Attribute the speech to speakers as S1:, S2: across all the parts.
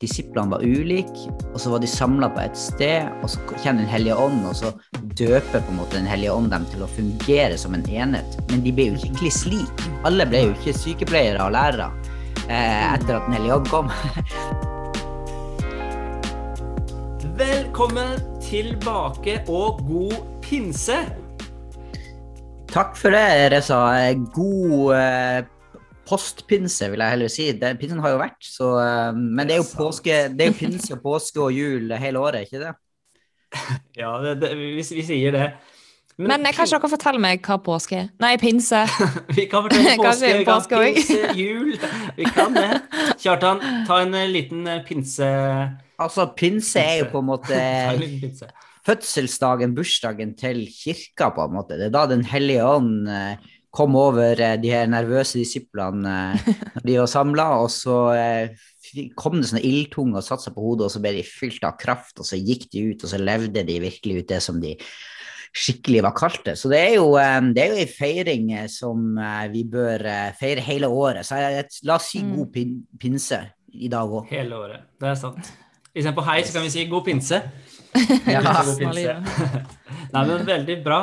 S1: disiplene var ulike, og så var de samla på et sted, og så kommer Den hellige ånd, og så døper på en måte Den hellige ånd dem til å fungere som en enhet. Men de ble jo ikke kliss like. Alle ble jo ikke sykepleiere og lærere eh, etter at Den hellige ånd kom.
S2: Velkommen tilbake og god pinse!
S1: Takk for det, Reza. God eh, postpinse, vil jeg heller si. Det, pinsen har jo vært, så eh, Men det er jo påske, det er jo pinse og påske og jul hele året, ikke det?
S2: Ja, det, det, vi, vi sier det.
S3: Men eh, kanskje dere forteller meg hva påske er? Nei, pinse.
S2: vi kan fortelle påske,
S3: påske
S2: pinse, jul. Vi kan det. Kjartan, ta en eh, liten pinse...
S1: Altså, pinse er jo på en måte
S2: en
S1: fødselsdagen, bursdagen til kirka, på en måte. Det er da Den hellige ånd kom over eh, de her nervøse disiplene eh, når de var samla, og så eh, kom det sånne ildtunge og satte seg på hodet, og så ble de fylt av kraft, og så gikk de ut, og så levde de virkelig ut det som de skikkelig var kalt det. Så det er jo, det er jo en feiring som vi bør feire hele året. Så jeg, la oss si
S3: Mm.
S1: god pin, pinse i dag òg.
S2: Hele året. Det er sant. Istedenfor hei, så kan vi si god pinse.
S1: Ja.
S2: Nei, men veldig bra.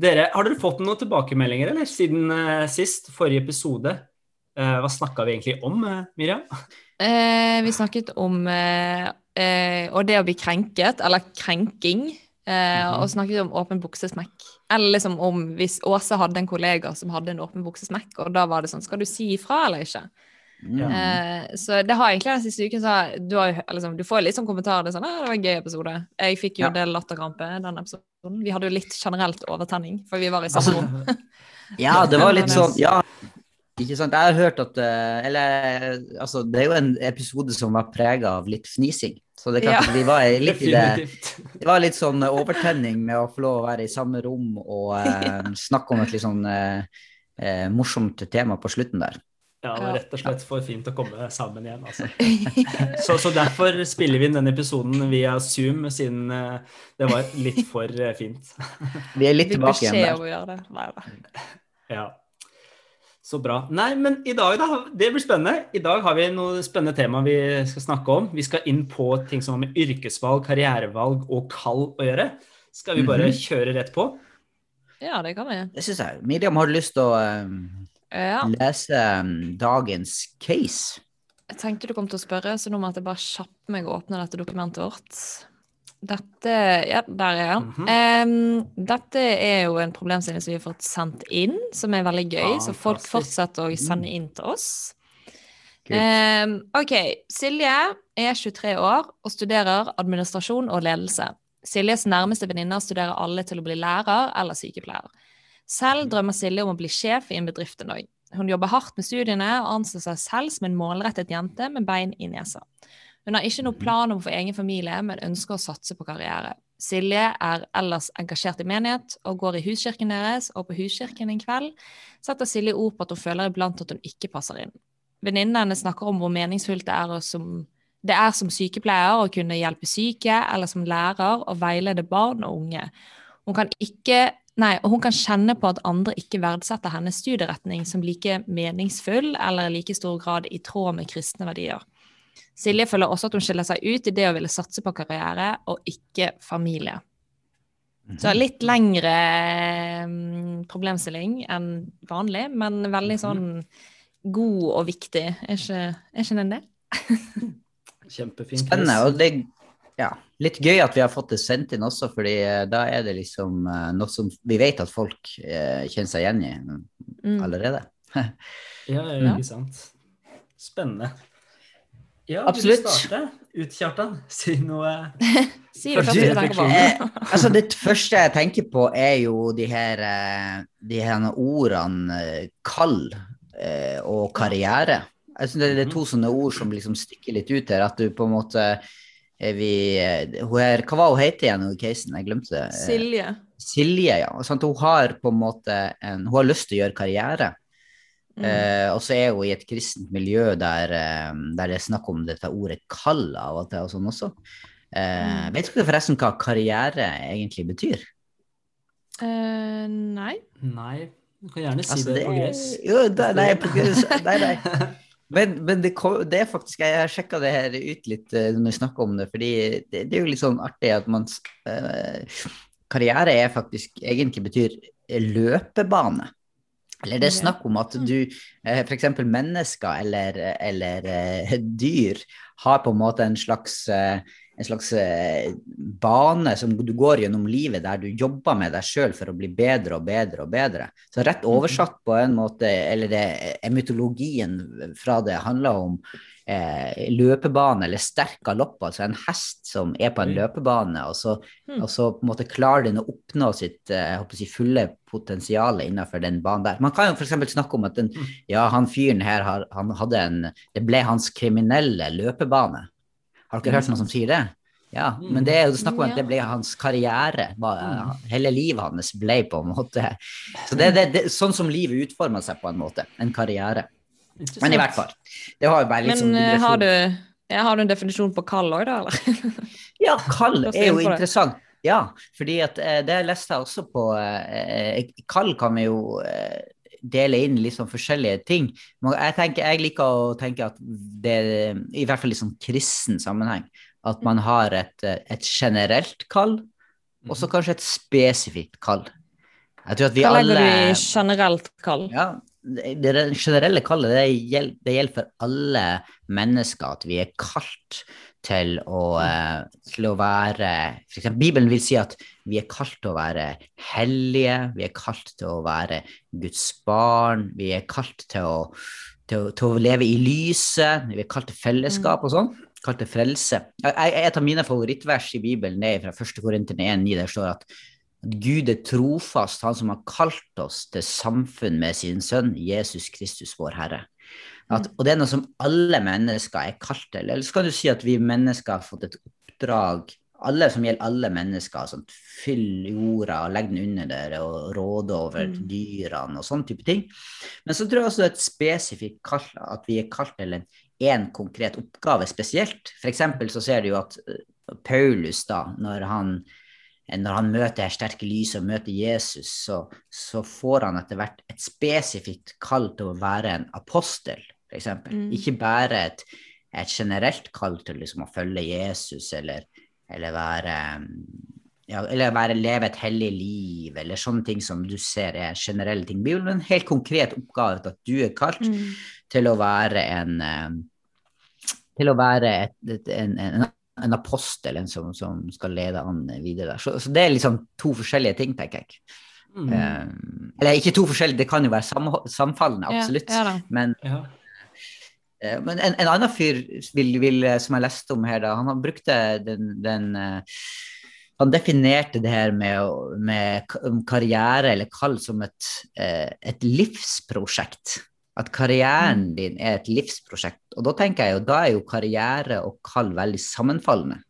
S2: Dere, har dere fått noen tilbakemeldinger eller, siden uh, sist, forrige episode? Uh, hva snakka vi egentlig om, uh, Miriam?
S3: Vi snakket om og det å bli krenket, eller krenking. Eh,
S2: Mhm.
S3: Og snakket om åpen buksesmekk. Eller liksom om hvis Åse hadde en kollega som hadde en åpen buksesmekk, og da var det sånn Skal du si ifra eller ikke? Eh, så det har egentlig den siste uken så du, har, liksom, du får litt sånn kommentarer. Det sånn, «Ah, det var en gøy episode. Jeg fikk jo
S1: Ja.
S3: del latterkrampe den episoden. Vi hadde jo litt generelt overtenning, for vi var i
S1: Altså,
S3: samme rom.
S1: Ja, det var litt sånn Ja, ikke sant. Jeg har hørt at eh, Eller altså, det er jo en episode som var prega av litt fnising. Så det er klart
S3: Ja.
S1: at vi var litt i det Det var litt sånn overtenning med å få lov å være i samme rom og eh, snakke om et litt sånn eh, eh, morsomt tema på slutten der.
S2: Ja, det var rett og slett for fint å komme sammen igjen, altså. Så, så derfor spiller vi inn denne episoden via Zoom, siden eh, det var litt for eh, fint.
S1: Vi er litt tilbake igjen der.
S3: om å gjøre det. Nei da.
S2: Ja. Så bra. Nei, men i dag, da. Det blir spennende. I dag har vi noe spennende tema vi skal snakke om. Vi skal inn på ting som har med yrkesvalg, karrierevalg og kall å gjøre. Skal vi bare
S1: Mhm.
S2: kjøre rett på?
S3: Ja, det kan vi.
S1: Det syns jeg. Miriam, har du lyst til å eh,
S3: Ja.
S1: lese eh, dagens case?
S3: Jeg tenkte du kom til å spørre, så nå må jeg bare kjappe meg og åpne dette dokumentet vårt. Dette Ja, der er den.
S2: -hmm.
S3: um, dette er jo en problemstilling som vi har fått sendt inn, som er veldig gøy. Så folk fortsetter å sende inn til oss. Um, OK. Silje er 23 år og studerer administrasjon og ledelse. Siljes nærmeste venninner studerer alle til å bli lærer eller sykepleier. Selv drømmer Silje om å bli sjef i en bedrift en dag. Hun jobber hardt med studiene og anser seg selv som en målrettet jente med bein i nesa. Hun har ikke noen plan om å få egen familie, men ønsker å satse på karriere. Silje er ellers engasjert i menighet og går i huskirken deres, og på huskirken en kveld setter Silje ord på at hun føler iblant at hun ikke passer inn. Venninnen hennes snakker om hvor meningsfullt det er, som, det er som sykepleier å kunne hjelpe syke, eller som lærer å veilede barn og unge. Hun kan ikke Nei, og hun kan kjenne på at andre ikke verdsetter hennes studieretning som like meningsfull eller i like stor grad i tråd med kristne verdier. Silje føler også at hun skiller seg ut i det å ville satse på karriere og ikke familie. Så litt lengre mm, problemstilling enn vanlig, men veldig sånn god og viktig. Er ikke, er ikke den det?
S2: Kjempefint.
S1: Spennende. Og det ja, litt gøy at vi har fått det sendt inn også, fordi eh, da er det liksom eh, noe som vi vet at folk eh, kjenner seg igjen i
S3: Mm.
S1: allerede.
S2: Ja, ja,
S3: Ja.
S2: ikke sant. Spennende. Ja,
S1: Absolutt.
S2: Vil du starte ut, Kjartan? Si noe
S3: Si det
S2: Første
S3: du tenker på.
S1: Eh, altså Det første jeg tenker på, er jo de her, de her ordene kall eh, og karriere. Jeg synes det, det er to sånne ord som liksom stikker litt ut her. At du på en måte vi, eh, hun er, Hva var hun het igjen i casen? Jeg glemte det. Eh,
S3: Silje.
S1: Silje, ja. Sånn, Hun har på en måte en, Hun har lyst til å gjøre karriere.
S3: Mm.
S1: Eh, og så er hun i et kristent miljø der, eh, der det er snakk om dette ordet kall av og til og sånn også. Eh,
S3: Mm.
S1: vet dere forresten hva karriere egentlig betyr?
S3: Eh, nei.
S2: Nei, du kan gjerne si
S1: Altså,
S2: det
S1: det
S2: på gress.
S1: Jo, da, nei, på gress, nei, nei. Men, men det, det er faktisk Jeg har sjekka det her ut litt eh, når vi snakker om det, fordi det, det er jo litt sånn artig at man eh, Karriere er faktisk egentlig betyr løpebane. Eller det er snakk om at du, eh, f.eks. mennesker eller, eller eh, dyr, har på en måte en slags, en slags eh, bane som du går gjennom livet, der du jobber med deg sjøl for å bli bedre og bedre og bedre. Så rett oversatt på en måte, eller det, er mytologien fra det handler om eh, løpebane eller sterk galopp, altså en hest som er på en løpebane, og så,
S3: Mm.
S1: og så på en måte klarer den å oppnå sitt eh, jeg fulle potensial innenfor den banen der. Man kan jo f.eks. snakke om at den, ja, han fyren her har, han hadde en Det ble hans kriminelle løpebane. Har dere hørt noen som sier det? Ja, men det er jo snakk om at det ble hans karriere. Bare. Hele livet hans ble på en måte Så det er sånn som livet utformer seg på en måte. En karriere. Men i hvert fall. Det har jo bare litt
S3: Men
S1: sånn
S3: eh, har du, ja, har du en definisjon på kall òg, da? eller?
S1: Ja, kall er jo interessant. Ja, fordi at eh, det leste jeg også på eh, Kall kan vi jo dele inn litt sånn forskjellige ting. Jeg, tenker, jeg liker å tenke at det i hvert fall i sånn kristen sammenheng, at man har et, et generelt kall, og så kanskje et spesifikt kall. Jeg tror at vi
S3: Hva legger
S1: alle
S3: du i generelt kall?
S1: ja, det, generelle kallet det gjelder, det gjelder for alle mennesker at vi er kalt til å, eh, til å være for eksempel, Bibelen vil si at vi er kalt til å være hellige, vi er kalt til å være Guds barn, vi er kalt til å, til til å leve i lyset, vi er kalt til fellesskap og sånn. Kalt til frelse. Et av mine favorittvers i Bibelen er fra 1. Korinter 1,9, der står at at Gud er trofast, han som har kalt oss til samfunn med sin sønn, Jesus Kristus, vår Herre. At, og det er noe som alle mennesker er kalt til. Eller så kan du si at vi mennesker har fått et oppdrag, alle som gjelder alle mennesker, sånn, fyll jorda og legg den under dere og råde over
S3: Mm.
S1: dyrene og sånne type ting. Men så tror jeg også det er et spesifikt kall, at vi er kalt til en, en konkret oppgave spesielt. Eksempel så ser du jo at eh, Paulus da, når han når han møter sterke lyset og møter Jesus, så, så får han etter hvert et spesifikt kall til å være en apostel, f.eks.
S3: Mm.
S1: Ikke bare et, et generelt kall til liksom å følge Jesus eller, eller være ja, eller være, leve et hellig liv, eller sånne ting som du ser er generelle ting. Bibelen er en helt konkret oppgave at du er kalt
S3: Mm.
S1: til å være en eh, til å være et, et, en, en, en apostel, en som, som skal lede an videre. Så, så det er liksom to forskjellige ting, tenker jeg.
S2: Mm.
S1: Eh, eller ikke to forskjellige, det kan jo være sam, samfallende, absolutt.
S3: Ja, ja
S1: Men,
S2: Ja.
S1: Uh, men en, en annen fyr vil, vil, som jeg leste om her, da, han har brukte den, den uh, han definerte det her med, med karriere eller kall som et, et livsprosjekt. At karrieren din er et livsprosjekt. Og da tenker jeg jo, da er jo karriere og kall veldig sammenfallende.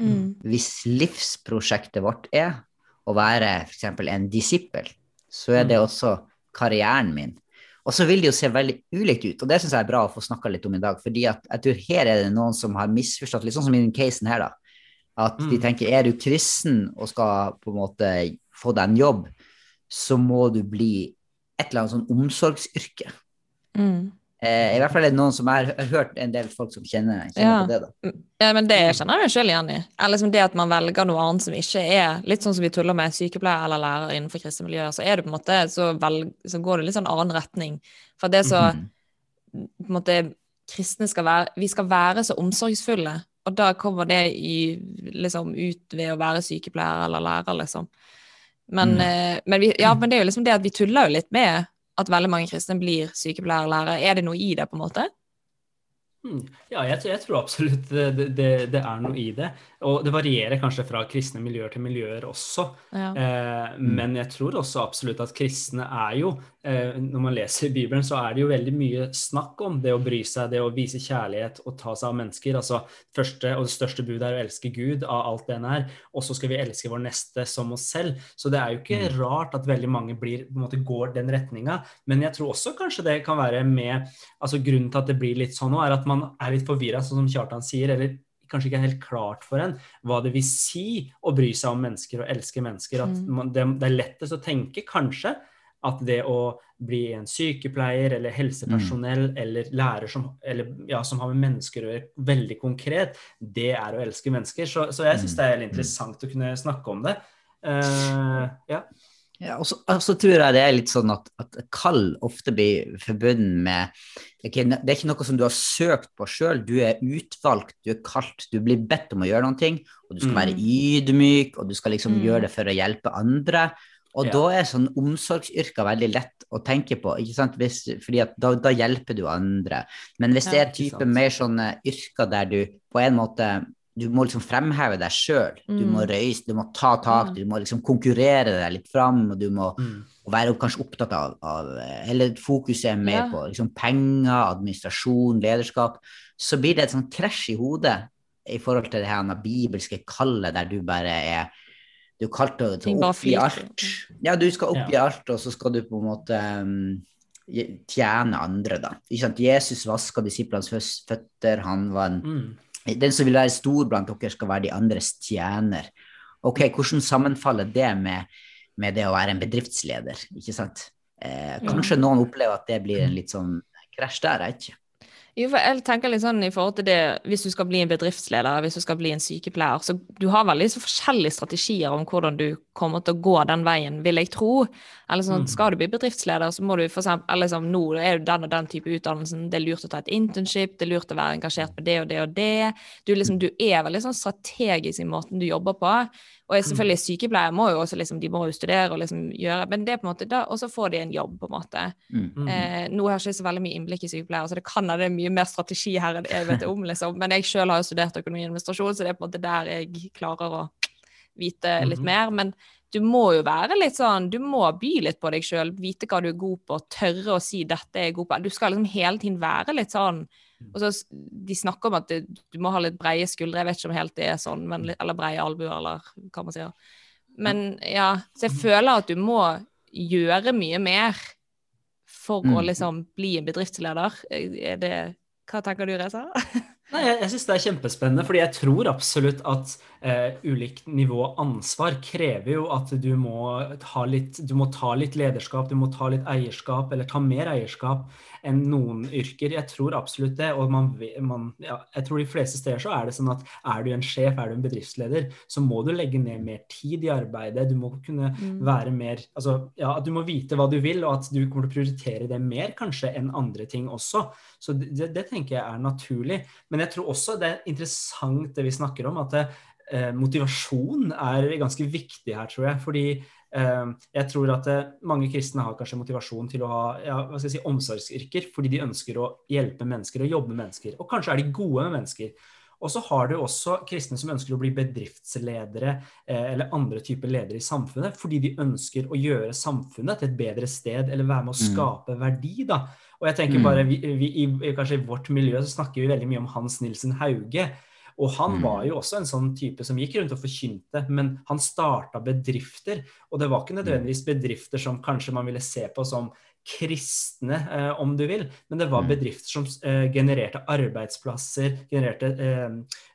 S3: Mm.
S1: Hvis livsprosjektet vårt er å være f.eks. en disippel, så er det også karrieren min. Og så vil det jo se veldig ulikt ut, og det syns jeg er bra å få snakka litt om i dag. fordi at jeg tror her er det noen som har misforstått, litt sånn som i den casen her, da. At de
S2: Mm.
S1: tenker er du kristen og skal på en måte få deg en jobb, så må du bli et eller annet sånn omsorgsyrke.
S3: Mm.
S1: Eh, I hvert fall er det noen som har hørt en del folk som kjenner, kjenner
S3: Ja.
S1: på det. da.
S3: Ja, men det kjenner jeg meg sjøl igjen i. Eller liksom det at man velger noe annet som ikke er litt sånn som vi tuller med sykepleier eller lærer innenfor kristne miljøer, så er det på en måte, så, velg, så går det litt sånn annen retning. For det så så
S1: -hmm.
S3: på en måte kristne skal være Vi skal være så omsorgsfulle, og da kommer det i, liksom ut ved å være sykepleier eller lærer, liksom. Men,
S1: Mm.
S3: men, vi, ja, men det er jo liksom det at vi tuller jo litt med at veldig mange kristne blir sykepleier eller lærer. Er det noe i det, på en måte?
S2: Mm. Ja, jeg, jeg tror absolutt det, det, det er noe i det. Og det varierer kanskje fra kristne miljøer til miljøer også.
S3: Ja.
S2: Eh, men jeg tror også absolutt at kristne er jo eh, Når man leser Bibelen, så er det jo veldig mye snakk om det å bry seg, det å vise kjærlighet og ta seg av mennesker. Altså, første og det største budet er å elske Gud av alt det en er, og så skal vi elske vår neste som oss selv. Så det er jo ikke rart at veldig mange blir, måte, går den retninga. Men jeg tror også kanskje det kan være med altså Grunnen til at det blir litt sånn nå, er at man er litt forvirra, sånn som Kjartan sier. eller kanskje ikke er helt klart for en hva det vil si å bry seg om mennesker og elske mennesker. At
S3: Mm.
S2: man, det, det er lettest å tenke kanskje At det å bli en sykepleier eller helsepersonell
S1: Mm.
S2: eller lærer som, eller, ja, som har med mennesker å gjøre, veldig konkret, det er å elske mennesker. Så, så jeg syns
S1: Mm.
S2: det er interessant å kunne snakke om det. Uh, ja.
S1: Ja, og så og så tror jeg det er litt sånn at, at kall ofte blir forbundet med det ikke, det er ikke noe som du har søkt på sjøl, du er utvalgt, du er kalt, du blir bedt om å gjøre noe, og du skal
S2: Mm.
S1: være ydmyk, og du skal liksom
S3: Mm.
S1: gjøre det for å hjelpe andre. Og
S2: Ja.
S1: da er sånn omsorgsyrker veldig lett å tenke på, ikke sant? Hvis, fordi da, da hjelper du andre. Men hvis det er type mer sånne yrker der du på en måte du må liksom fremheve deg sjøl. Du må
S3: Mm.
S1: røyse, du må ta tak,
S3: Ja.
S1: du må liksom konkurrere deg litt fram, og du må
S2: Mm.
S1: og være kanskje opptatt av, av Eller fokuset er mer
S3: Ja.
S1: på liksom, penger, administrasjon, lederskap. Så blir det et sånn krasj i hodet i forhold til det her bibelske kallet der du bare er Du er kalt til, å oppgi alt. Ja, du skal oppgi
S2: Ja.
S1: alt, og så skal du på en måte um, tjene andre, da. Ikke sant? Jesus vaska disiplenes føtter, han var en
S2: Mm.
S1: Den som vil være stor blant dere, skal være de andres tjener. Ok, Hvordan sammenfaller det med, med det å være en bedriftsleder? ikke sant? Eh, kanskje noen opplever at det blir en litt sånn krasj der, jeg vet ikke.
S3: Jeg tenker litt sånn i forhold til det, Hvis du skal bli en bedriftsleder, hvis du skal bli en sykepleier, så du har veldig så forskjellige strategier om hvordan du kommer til å gå den veien, vil jeg tro. Eller sånn,
S2: Mm.
S3: Skal du bli bedriftsleder, så må du for eksempel, eller liksom, nå er du den og den type utdannelsen, det er lurt å ta et internship, det er lurt å være engasjert på det og det og det. Du, liksom, du er veldig sånn strategisk i måten du jobber på. Og jeg, selvfølgelig sykepleiere må jo også liksom, de må jo studere og liksom gjøre, men det er på en måte da, og så får de en jobb, på en måte.
S1: Mm.
S2: Mm.
S3: Eh, nå har jeg ikke så veldig mye innblikk i sykepleiere, så det kan hende det er mye mer strategi her enn jeg vet om, liksom. Men jeg sjøl har jo studert økonomi og administrasjon, så det er på en måte der jeg klarer å vite litt
S2: Mhm.
S3: mer. Men du må jo være litt sånn, du må by litt på deg sjøl, vite hva du er god på, tørre å si 'dette er jeg god på'. Du skal liksom hele tiden være litt sånn og så De snakker om at du, du må ha litt breie skuldre, jeg vet ikke om helt det er sånn, men eller breie albuer, eller hva man sier. Men ja, så jeg føler at du må gjøre mye mer for å
S1: Mm.
S3: liksom bli en bedriftsleder. Er det Hva tenker du, Reza?
S2: Nei, jeg, jeg syns det er kjempespennende, fordi jeg tror absolutt at eh, ulikt nivå ansvar krever jo at du må, litt, du må ta litt lederskap, du må ta litt eierskap, eller ta mer eierskap enn noen yrker. Jeg tror absolutt det. Og man, man, ja, jeg tror de fleste steder så er det sånn at er du en sjef, er du en bedriftsleder, så må du legge ned mer tid i arbeidet. Du må kunne
S3: Mm.
S2: være mer Altså, ja, at du må vite hva du vil, og at du kommer til å prioritere det mer kanskje enn andre ting også. Så det, det tenker jeg er naturlig. Men jeg tror også det er interessant det vi snakker om, at det, eh, motivasjon er ganske viktig her, tror jeg. Fordi jeg tror at eh, mange kristne har kanskje motivasjon til å ha ja, hva skal jeg si, omsorgsyrker fordi de ønsker å hjelpe mennesker og jobbe med mennesker. Og kanskje er de gode med mennesker. Og så har du også kristne som ønsker å bli bedriftsledere eh, eller andre typer ledere i samfunnet, fordi de ønsker å gjøre samfunnet til et bedre sted, eller være med å
S1: Mm.
S2: skape verdi. da. Og jeg tenker
S1: Mm.
S2: bare, vi, vi, i, Kanskje i vårt miljø så snakker vi veldig mye om Hans Nilsen Hauge. Og han
S1: Mm.
S2: var jo også en sånn type som gikk rundt og forkynte, men han starta bedrifter. Og det var ikke nødvendigvis bedrifter som kanskje man ville se på som kristne, eh, om du vil, men det var
S1: Mm.
S2: bedrifter som eh, genererte arbeidsplasser, genererte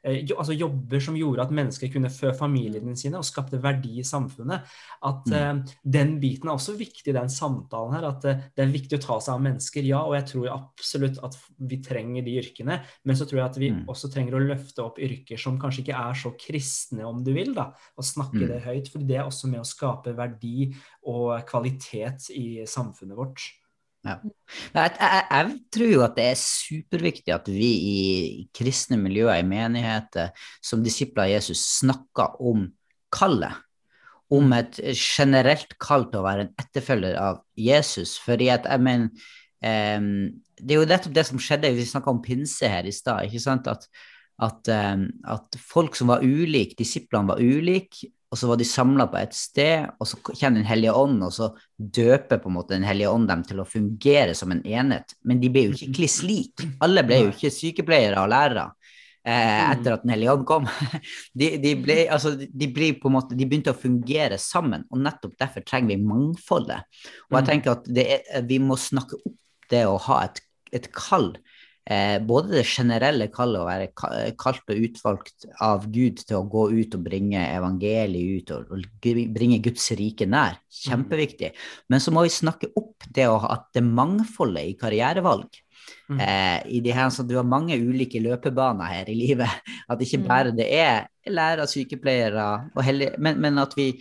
S2: eh, altså jobber som gjorde at mennesker kunne fø familiene sine og skapte verdi i samfunnet. At
S1: Mm.
S2: Den biten er også viktig i den samtalen her. At det er viktig å ta seg av mennesker, ja. Og jeg tror absolutt at vi trenger de yrkene. Men så tror jeg at vi
S1: Mm.
S2: også trenger å løfte opp yrker som kanskje ikke er så kristne, om du vil, da. Og snakke
S1: Mm.
S2: det høyt. For det er også med å skape verdi og kvalitet i samfunnet vårt.
S1: Ja. Jeg, jeg, jeg tror jo at det er superviktig at vi i kristne miljøer, i menigheter, som disipler av Jesus, snakker om kallet. Om et generelt kall til å være en etterfølger av Jesus. Fordi at jeg mener um, Det er jo nettopp det som skjedde, vi snakka om pinse her i stad. ikke sant, at, at, um, at folk som var ulike, disiplene var ulike, og så var de samla på et sted, og så kommer Den hellige ånd, og så døper på en måte Den hellige ånd dem til å fungere som en enhet. Men de ble jo ikke kliss lik. Alle ble jo ikke sykepleiere og lærere eh, etter at Den hellige ånd kom. De, de, ble, altså, de, ble på en måte, de begynte å fungere sammen, og nettopp derfor trenger vi mangfoldet. Og jeg
S2: Mm.
S1: tenker at det er, vi må snakke opp det å ha et, et kall eh, både det generelle kallet å være kalt og utvalgt av Gud til å gå ut og bringe evangeliet ut og, og bringe Guds rike nær, kjempeviktig. Men så må vi snakke opp det å ha- det mangfoldet i karrierevalg.
S2: Mm.
S1: Eh, i de her, så Du har mange ulike løpebaner her i livet. At ikke
S3: Mm.
S1: bare det er lærere, sykepleiere, heldig, men, men at vi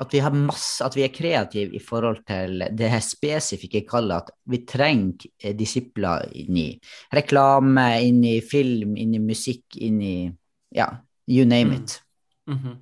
S1: at vi har masse, at vi er kreative i forhold til det her spesifikke kallet. At vi trenger eh, disipler inn i reklame, inn i film, inn i musikk, inn i Ja, you name
S2: Mm.
S1: it.
S2: -hmm.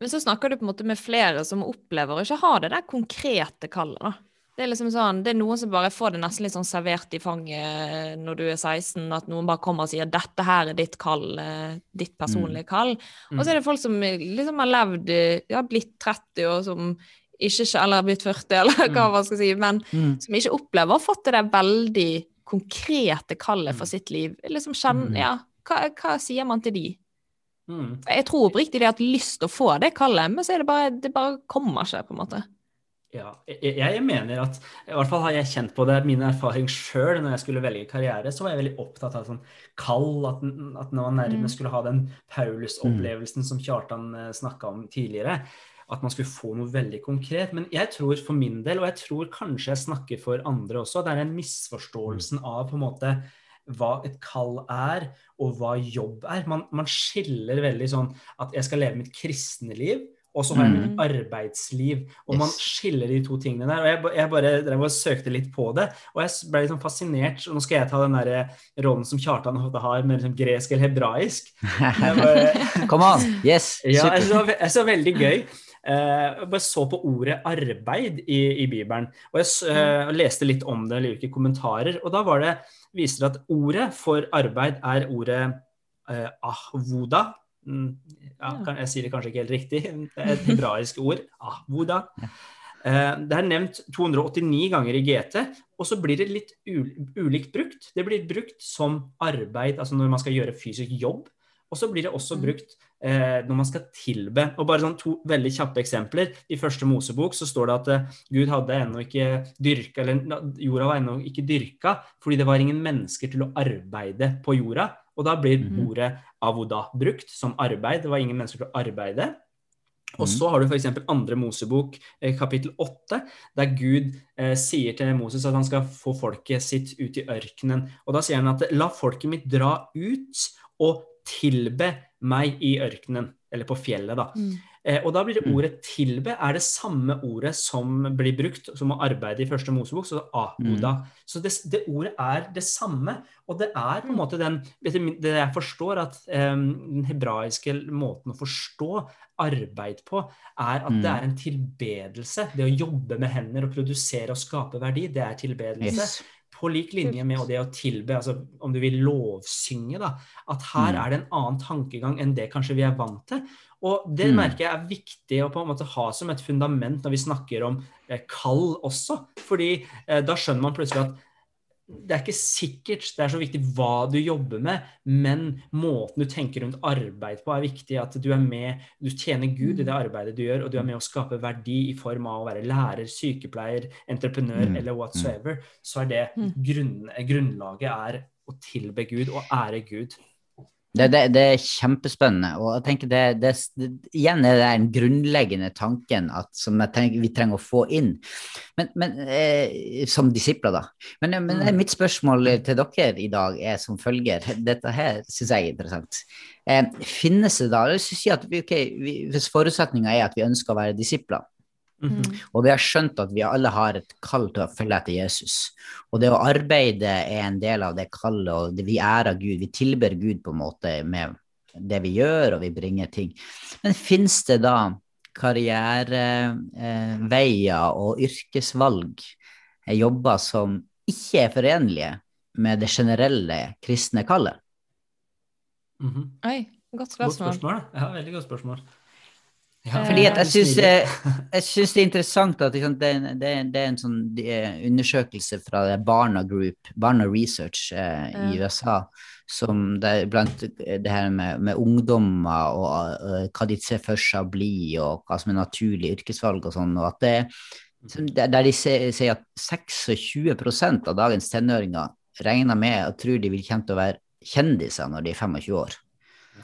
S3: Men så snakker du på en måte med flere som opplever å ikke ha det der konkrete kallet, da. Det er liksom sånn, det er noen som bare får det nesten litt sånn servert i fanget når du er 16, at noen bare kommer og sier 'dette her er ditt kall', eh, ditt personlige kall. Og så er det folk som liksom har levd, eh, ja, blitt 30 og som ikke, eller blitt 40, eller hva
S2: Mm.
S3: man skal si, men
S1: Mm.
S3: som ikke opplever å ha fått det der veldig konkrete kallet for sitt liv. Liksom kjenn,
S1: Mm.
S3: ja, hva, hva sier man til de?
S2: Mm.
S3: Jeg tror oppriktig det at lyst til å få det kallet, men så er det bare, det bare kommer ikke, på en måte.
S2: Ja, jeg, jeg mener at I hvert fall har jeg kjent på det, min erfaring sjøl når jeg skulle velge karriere, så var jeg veldig opptatt av sånn kall, at, at når man
S3: Mm.
S2: nærmest skulle ha den Paulus-opplevelsen som Kjartan uh, snakka om tidligere, at man skulle få noe veldig konkret. Men jeg tror for min del, og jeg tror kanskje jeg snakker for andre også, det er den misforståelsen av på en måte hva et kall er, og hva jobb er. Man, man skiller veldig sånn at jeg skal leve mitt kristne liv, og så har jeg mitt
S3: Mm.
S2: arbeidsliv. Og man skiller de to tingene der. Og jeg, jeg bare drev og søkte litt på det, og jeg ble liksom fascinert. Og nå skal jeg ta den der eh, rollen som Kjartan ofte har, med liksom gresk eller hebraisk.
S1: Kom an! Yes!
S2: ja, jeg så, jeg så veldig gøy. Eh, jeg bare så på ordet arbeid i, i Bibelen, og jeg eh, leste litt om det, eller i kommentarer. Og da var det, viser det at ordet for arbeid er ordet uh, ahvoda. Mm, Ja, jeg sier det kanskje ikke helt riktig. Det er et hebraisk ord. Ahvoda. Eh, Det er nevnt 289 ganger i GT, og så blir det litt ulikt brukt. Det blir brukt som arbeid, altså når man skal gjøre fysisk jobb. Og så blir det også
S3: Mm.
S2: brukt eh, når man skal tilbe. Og bare sånn to veldig kjappe eksempler. I første Mosebok så står det at eh, Gud hadde ennå ikke dyrka, eller jorda var ennå ikke dyrka, fordi det var ingen mennesker til å arbeide på jorda. Og da blir
S1: Mhm.
S2: ordet avoda brukt som arbeid. Det var ingen mennesker til å arbeide. Og
S1: Mhm.
S2: så har du f.eks. andre Mosebok, eh, kapittel 8, der Gud eh, sier til Moses at han skal få folket sitt ut i ørkenen. Og da sier han at la folket mitt dra ut og tilbe meg i ørkenen, eller på fjellet, da.
S3: Mm.
S2: Eh, og da blir det
S1: Mm.
S2: ordet 'tilbe' er det samme ordet som blir brukt som å arbeide i første Mosebok, så mm. Så det, det ordet er det samme. Og det er på en måte den Det jeg forstår, at eh, den hebraiske måten å forstå arbeid på, er at
S1: Mm.
S2: det er en tilbedelse. Det å jobbe med hender og produsere og skape verdi, det er tilbedelse
S1: Yes.
S2: på lik linje med det å tilbe, altså om du vil lovsynge, da, at her
S1: Mm.
S2: er det en annen tankegang enn det kanskje vi er vant til. Og det
S1: Mm.
S2: merker jeg er viktig å på en måte ha som et fundament når vi snakker om eh, kall også. Fordi eh, da skjønner man plutselig at det er ikke sikkert det er så viktig hva du jobber med, men måten du tenker rundt arbeid på er viktig. At du er med, du tjener Gud i det arbeidet du gjør, og du er med å skape verdi i form av å være lærer, sykepleier, entreprenør
S1: Mm.
S2: eller whatsoever. Så er det
S3: Mm.
S2: grunn, grunnlaget er å tilbe Gud og ære Gud.
S1: Det, det, det er kjempespennende. Og jeg tenker det, det, det Igjen er det den grunnleggende tanken at, som tenker vi trenger å få inn. Men, men eh, Som disipler, da. Men, men
S2: Mm.
S1: mitt spørsmål til dere i dag er som følger. Dette her syns jeg er interessant. Eh, finnes det da Hvis synes jeg at vi, okay, vi, hvis forutsetninga er at vi ønsker å være disipler,
S2: Mhm.
S3: Mm.
S1: og vi har skjønt at vi alle har et kall til å følge etter Jesus. Og det å arbeide er en del av det kallet, og det, vi ærer Gud. Vi tilber Gud på en måte med det vi gjør, og vi bringer ting. Men fins det da karriereveier og yrkesvalg, eh, jobber som ikke er forenlige med det generelle kristne kallet?
S2: Mhm.
S3: Oi, godt
S2: Godt
S3: spørsmål.
S2: spørsmål. Ja, veldig godt spørsmål. Ja,
S1: Fordi at jeg syns, eh, det er interessant at liksom, det, det, det er en sånn eh, undersøkelse fra Barna Group, Barna Research eh, i
S3: Ja.
S1: USA, som det blant det her med, med ungdommer og og, hva de ser for seg å bli, og hva som er naturlig yrkesvalg og sånn, og at det der de sier at 26% av dagens tenåringer regner med og tror de vil komme til å være kjendiser når de er 25 år.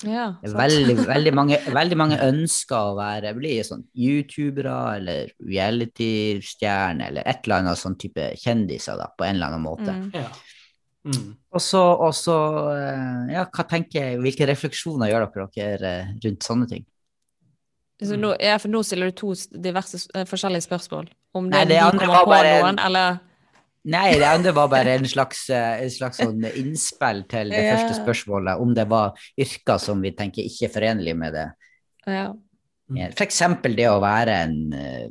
S3: Ja,
S1: veldig, veldig, mange, veldig mange ønsker å være bli sånn youtubere eller reality-stjerne eller et eller annet sånn type kjendiser da, på en eller annen måte.
S3: Mm.
S2: Ja. Mm.
S1: Og så, og så eh, ja, hva tenker, hvilke refleksjoner gjør dere, dere eh, rundt sånne ting?
S3: Så nå, ja, for nå stiller du to diverse eh, forskjellige spørsmål. Om det,
S1: Nei, det andre
S3: kommer
S1: var
S3: på
S1: bare-
S3: noen, eller
S1: Nei, det var bare en slags, eh, en slags sånn innspill til det
S3: Ja.
S1: første spørsmålet, om det var yrker som vi tenker ikke er forenlige med det.
S3: ja.
S1: Eksempel det å være en eh,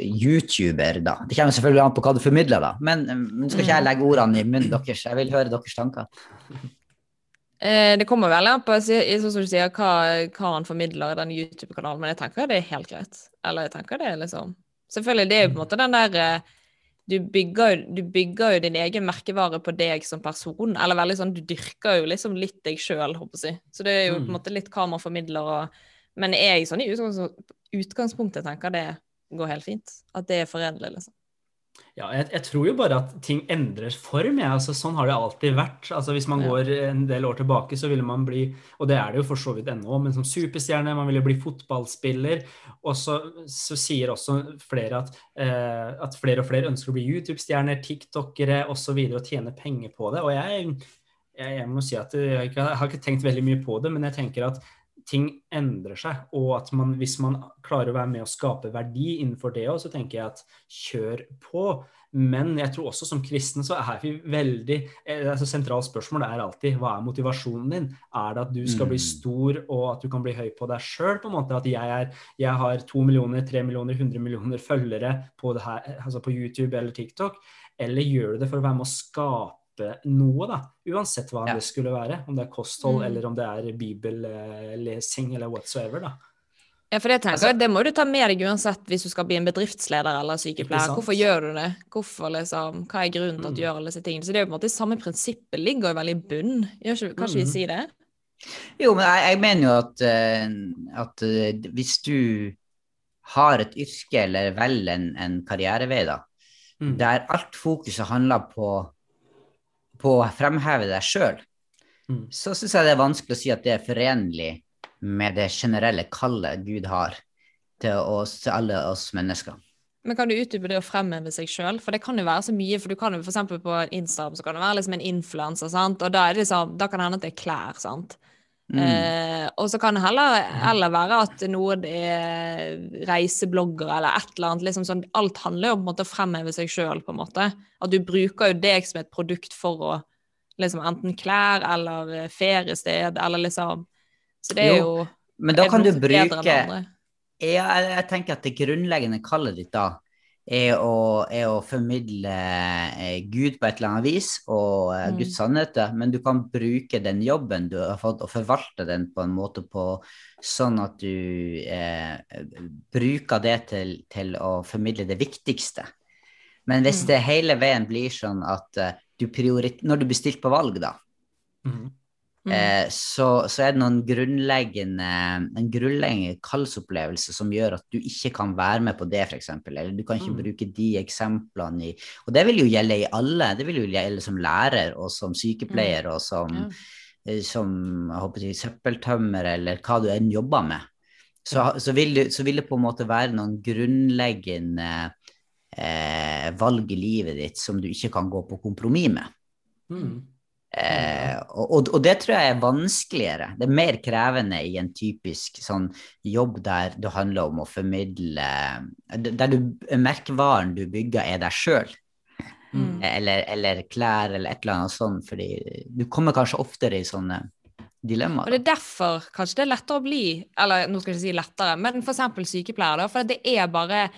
S1: YouTuber, da. Det kommer selvfølgelig an på hva du formidler, da. Men eh, skal ikke jeg legge ordene i munnen deres, jeg vil høre deres tanker.
S3: Det kommer veldig an på sånn som du sier, hva, hva han formidler i den YouTube-kanalen, men jeg tenker det er helt greit. Eller jeg tenker det er liksom Selvfølgelig, det er jo på en måte den der du bygger, jo- du bygger jo din egen merkevare på deg som person, eller veldig sånn, du dyrker jo liksom litt deg sjøl, håper jeg. Så det er jo på en
S2: Mm.
S3: måte litt hva man formidler og Men jeg sånn i utgangspunktet tenker det går helt fint. At det er forenlig, liksom.
S2: Ja, jeg, jeg tror jo bare at ting endrer form. Ja. Altså, sånn har det alltid vært. Altså, hvis man
S3: Ja.
S2: går en del år tilbake, så ville man bli Og det er det jo for så vidt ennå, men som superstjerne, man ville bli fotballspiller. Og så, så sier også flere at, eh, at flere og flere ønsker å bli YouTube-stjerner, TikTokere osv. Og, og tjene penger på det. Og jeg, jeg, jeg må si at jeg, ikke, jeg har ikke tenkt veldig mye på det, men jeg tenker at ting endrer seg, og at man, hvis man klarer å være med og skape verdi innenfor det òg, så tenker jeg at kjør på. Men jeg tror også som kristen så er vi veldig eh, altså Sentralt spørsmål er alltid hva er motivasjonen din? Er det at du skal bli
S1: Mm.
S2: stor og at du kan bli høy på deg sjøl? At jeg, er, jeg har to millioner, tre millioner, hundre millioner følgere på, det her, altså på YouTube eller TikTok? Eller gjør du det for å være med å skape noe, da? Uansett hva
S1: Ja.
S2: det skulle være. Om det er kosthold
S3: Mm.
S2: eller om det er bibellesing eller whatsoever, da.
S3: Ja, for det tenker
S1: Altså-
S3: jeg, det må du ta med deg uansett hvis du skal bli en bedriftsleder eller sykepleier. Hvorfor gjør du det? Hvorfor liksom, Hva er grunnen til at du
S2: Mm.
S3: gjør alle disse tingene? Så det er jo på en måte samme prinsippet ligger jo veldig i bunn. Kanskje ikke vi
S2: Mm.
S3: si det?
S1: Jo, men jeg, jeg mener jo at, eh, at eh, hvis du har et yrke eller vel en, en karrierevei, da,
S2: Mm.
S1: der alt fokuset handler på, på å fremheve deg sjøl,
S2: Mm.
S1: så syns jeg det er vanskelig å si at det er forenlig med det generelle kallet Gud har til, oss, til alle oss mennesker.
S3: Men kan du utdype det å fremheve seg sjøl? For det kan jo være så mye. For du kan jo f.eks. på Instagram så kan det være liksom en influenser, sant? og da, er det liksom, da kan det hende at det er klær. sant?
S1: Mm.
S3: Eh, og så kan det heller, heller være at noe er reiseblogger eller et eller annet. liksom sånn, Alt handler jo om på en måte å fremheve seg sjøl. At du bruker jo deg som et produkt for å liksom enten klær eller eh, feriested eller liksom Så det er
S1: Jo,
S3: jo
S1: Men da kan du bruke. Ja, jeg, jeg tenker at det grunnleggende kallet ditt da er å, er å formidle eh, Gud på et eller annet vis og eh,
S3: Mm.
S1: Guds sannheter, men du kan bruke den jobben du har fått, og forvalte den på en måte på sånn at du eh, bruker det til, til å formidle det viktigste. Men hvis
S3: Mm.
S1: det hele veien blir sånn at eh, du prioriterer når du blir stilt på valg, da,
S2: Mm.
S3: Mm.
S1: eh, så, så er det noen grunnleggende, en grunnleggende kallsopplevelse som gjør at du ikke kan være med på det, f.eks. Eller du kan ikke
S2: Mm.
S1: bruke de eksemplene i Og det vil jo gjelde i alle. Det vil jo gjelde som lærer og som sykepleier og som,
S3: Ja.
S1: eh, som jeg søppeltømmer eller hva du enn jobber med. Så, så, vil det, så vil det på en måte være noen grunnleggende eh, valg i livet ditt som du ikke kan gå på kompromiss med.
S2: Mm.
S1: Eh, og, og, det tror jeg er vanskeligere. Det er mer krevende i en typisk sånn jobb der det handler om å formidle Der du, merkevaren du bygger, er deg sjøl.
S3: Mm.
S1: Eller, eller klær, eller et eller annet sånt. Fordi du kommer kanskje oftere i sånne dilemmaer.
S3: Og det er derfor kanskje det er lettere å bli Eller nå skal jeg ikke si lettere, men eksempel sykepleier. Da, for det er bare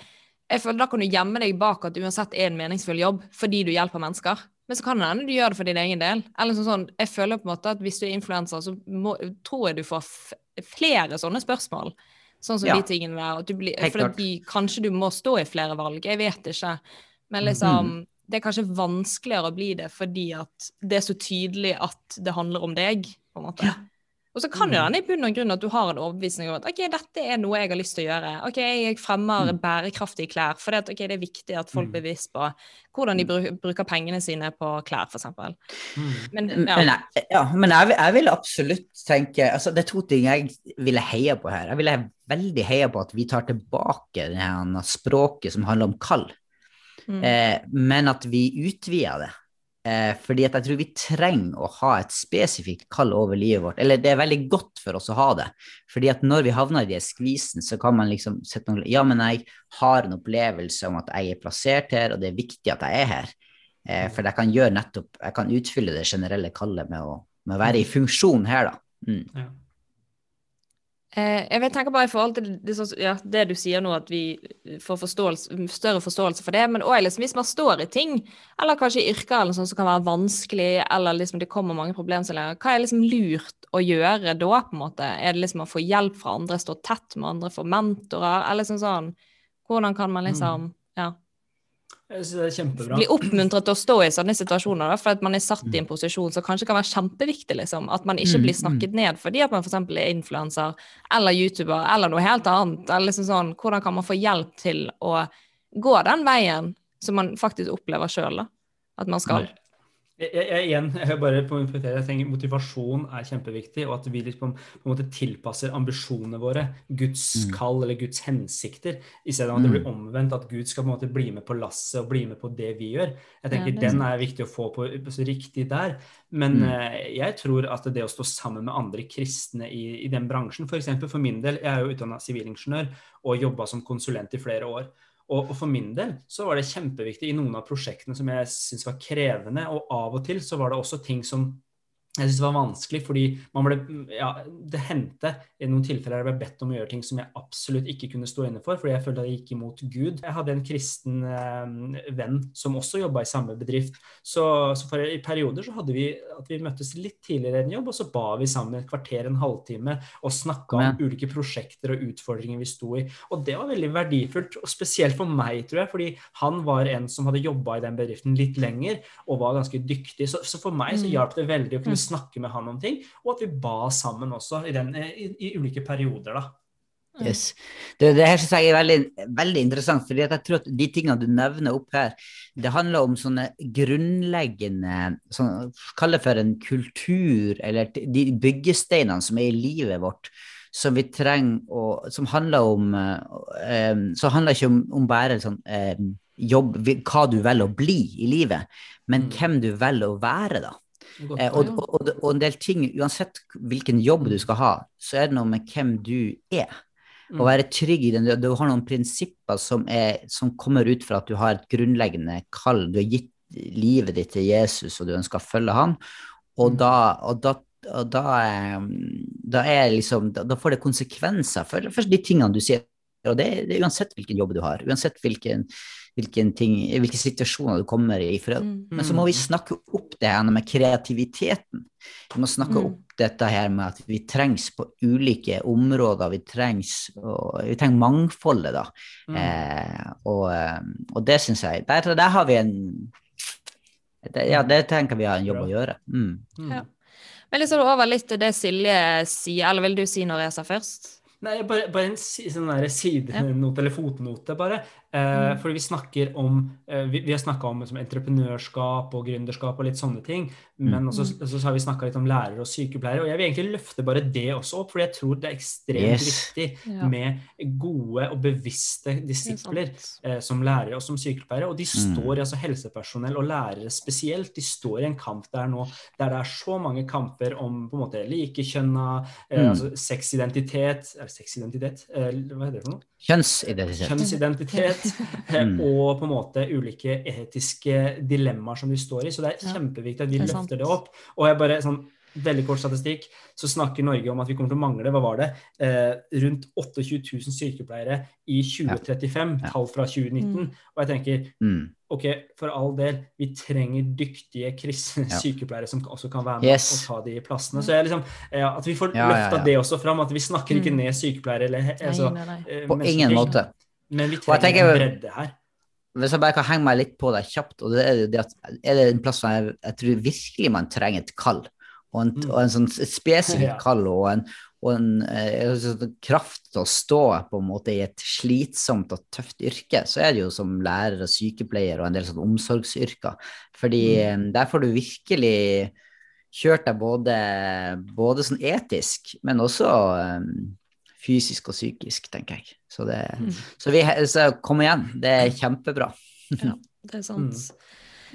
S3: jeg føler Da kan du gjemme deg bak at uansett er en meningsfull jobb fordi du hjelper mennesker. Men så kan det hende du gjør det for din egen del. Eller sånn, sånn, jeg føler på en måte at Hvis du er influenser, så må, tror jeg du får flere sånne spørsmål. Sånn som
S1: Ja.
S3: de tingene der. Blir, for de, kanskje du må stå i flere valg. Jeg vet ikke. Men
S1: Mm.
S3: liksom Det er kanskje vanskeligere å bli det fordi at det er så tydelig at det handler om deg. på en måte.
S1: Ja.
S3: Og så kan jo
S2: Mm.
S3: hende i bunn og grunn at du har en overbevisning om at ok, dette er noe jeg har lyst til å gjøre. Ok, jeg fremmer
S1: Mm.
S3: bærekraftige klær, for det, okay, det er viktig at folk
S2: Mm.
S3: blir bevisst på hvordan de bruker pengene sine på klær, f.eks. Men
S1: Men,
S3: ja.
S1: jeg, ja, men jeg, jeg vil absolutt tenke altså Det er to ting jeg ville heie på her. Jeg ville veldig heie på at vi tar tilbake det språket som handler om kall,
S3: Mm.
S1: eh, men at vi utvider det. Eh, fordi at jeg tror vi trenger å ha et spesifikt kall over livet vårt. Eller det er veldig godt for oss å ha det. Fordi at når vi havner i de skvisen, så kan man liksom sette noe Ja, men jeg har en opplevelse om at jeg er plassert her, og det er viktig at jeg er her. Eh, for jeg kan gjøre nettopp Jeg kan utfylle det generelle kallet med å, med å være i funksjon her, da. Mm.
S2: Ja.
S3: Eh, jeg vil tenke bare i forhold til det, ja, det du sier nå, at vi får forståelse, større forståelse for det, men òg liksom, hvis man står i ting, eller kanskje i yrker eller sånn som kan være vanskelig, eller liksom det kommer mange problemstillinger, hva er liksom lurt å gjøre da, på en måte? Er det liksom å få hjelp fra andre, stå tett med andre, få mentorer, eller liksom sånn Hvordan kan man liksom ja,
S2: Jeg synes det er kjempebra.
S3: bli oppmuntret til å stå i sånne situasjoner, da, for at man er satt i en posisjon som kanskje kan være kjempeviktig, liksom. At man ikke
S1: Mm,
S3: blir snakket ned fordi at man f.eks. er influenser eller YouTuber eller noe helt annet. Eller liksom sånn, hvordan kan man få hjelp til å gå den veien som man faktisk opplever sjøl, at man skal?
S2: Jeg, jeg, jeg, igjen, jeg bare jeg tenker Motivasjon er kjempeviktig, og at vi liksom på en måte tilpasser ambisjonene våre, Guds
S1: Mm.
S2: kall eller Guds hensikter, i stedet for at det blir omvendt, at Gud skal på en måte bli med på lasset og bli med på det vi gjør. Jeg tenker
S3: Ja, er
S2: Den er viktig å få på, på så riktig der. Men
S1: Mm.
S2: eh, jeg tror at det å stå sammen med andre kristne i, i den bransjen, f.eks. For, eksempel for min del, jeg er jo utdanna sivilingeniør og jobba som konsulent i flere år. Og, og for min del så var det kjempeviktig i noen av prosjektene som jeg syntes var krevende, og av og til så var det også ting som jeg syntes var vanskelig, fordi man ble, ja, det hendte i noen tilfeller jeg ble bedt om å gjøre ting som jeg absolutt ikke kunne stå inne for, fordi jeg følte at jeg gikk imot Gud. Jeg hadde en kristen eh, venn som også jobba i samme bedrift, så, så for, i perioder så hadde vi at vi møttes litt tidligere enn jobb, og så ba vi sammen et kvarter, en halvtime, og snakka om ulike prosjekter og utfordringer vi sto i. Og det var veldig verdifullt, og spesielt for meg, tror jeg, fordi han var en som hadde jobba i den bedriften litt lenger, og var ganske dyktig. Så, så for meg så
S3: Mm.
S2: hjalp det veldig å kunne snakke med han om ting, og at vi ba sammen også i, den, i, i ulike perioder, da.
S1: Yes. Det, det her synes jeg er veldig, veldig interessant, at jeg tror at de tingene du nevner opp her, det handler om sånne grunnleggende sånn, Kall det for en kultur, eller de byggesteinene som er i livet vårt, som vi trenger å Som handler om eh, um, Så handler ikke om, om bare sånn eh, jobb, hva du velger å bli i livet, men
S2: Mm.
S1: hvem du velger å være, da. Eh, og, og, og, en del ting, uansett hvilken jobb du skal ha, så er det noe med hvem du er. Å
S2: Mm.
S1: være trygg i den. Du, har noen prinsipper som, er, som kommer ut fra at du har et grunnleggende kall. Du har gitt livet ditt til Jesus, og du ønsker å følge han. Og
S2: Mm.
S1: da, og da, og da, eh, da, liksom, da får det konsekvenser for, for de tingene du sier. Og det, det er uansett hvilken jobb du har, uansett hvilken, hvilken ting, hvilke situasjoner du kommer i. For,
S3: Mm.
S1: Men så må vi snakke opp det her med kreativiteten. Vi må snakke
S3: Mm.
S1: opp dette her med at vi trengs på ulike områder. Vi trengs, og, vi trenger mangfoldet, da.
S2: Mm.
S1: Eh, og, eh, og det syns jeg der, der har vi en det, Ja, det tenker vi har en jobb å gjøre. Mm.
S2: Mm.
S3: Ja. Men liksom over litt til det Silje sier, eller vil du si når jeg sa først?
S2: Nei, bare, bare en sånn sidenote eller fotnote, bare. Eh,
S3: Mm.
S2: fordi vi snakker om eh, Vi, vi har snakka om liksom, entreprenørskap og gründerskap og litt sånne ting. Men
S1: Mm.
S2: også, så har vi snakka litt om lærere og sykepleiere. Og jeg vil egentlig løfte bare det også opp, for jeg tror det er ekstremt
S1: Yes.
S2: viktig
S3: Ja.
S2: med gode og bevisste disipler eh, som lærere og som sykepleiere. Og de
S1: Mm.
S2: står, altså helsepersonell og lærere spesielt, de står i en kamp der nå der det er så mange kamper om på en måte likekjønna, eh,
S1: Mm.
S2: altså sexidentitet Er det sexidentitet? Eh, hva heter det for noe?
S1: Kjønnsidentitet.
S2: Kjønnsidentitet. eh,
S1: Mm.
S2: Og på en måte ulike etiske dilemmaer som de står i. Så det er kjempeviktig at vi
S3: er
S2: løfter det opp. Og jeg bare sånn Veldig kort statistikk, så snakker Norge om at vi kommer til å mangle hva var det, eh, rundt 28 000 sykepleiere i 2035,
S1: Ja.
S2: tall fra 2019.
S3: Mm.
S2: Og jeg tenker
S1: Mm.
S2: ok, for all del, vi trenger dyktige kristne
S1: Ja.
S2: sykepleiere som også kan være med
S1: Yes.
S2: og ta de plassene. Så jeg liksom, ja, At vi får
S1: Ja, ja,
S2: løfta
S1: ja.
S2: det også fram, at vi snakker ikke
S3: Mm.
S2: ned sykepleiere. Eller, altså,
S3: nei, nei.
S2: nei.
S1: På ingen måte.
S2: Men vi
S1: Og jeg
S2: trenger
S1: tenker-
S2: en bredde her.
S1: Hvis jeg bare kan henge meg litt på deg kjapt, og det er, jo det at, er det en plass hvor jeg, jeg tror virkelig man trenger et kall, og en,
S2: Mm.
S1: og en sånn et spesifikt kall og en, og en en, sånn kraft til å stå på en måte i et slitsomt og tøft yrke, så er det jo som lærer og sykepleier og en del sånn omsorgsyrker. Fordi mm. der får du virkelig kjørt deg både, både sånn etisk, men også eh, fysisk og psykisk, tenker jeg. Så, det,
S3: Mm.
S1: så, vi, så kom igjen, det er kjempebra.
S3: Det er sant.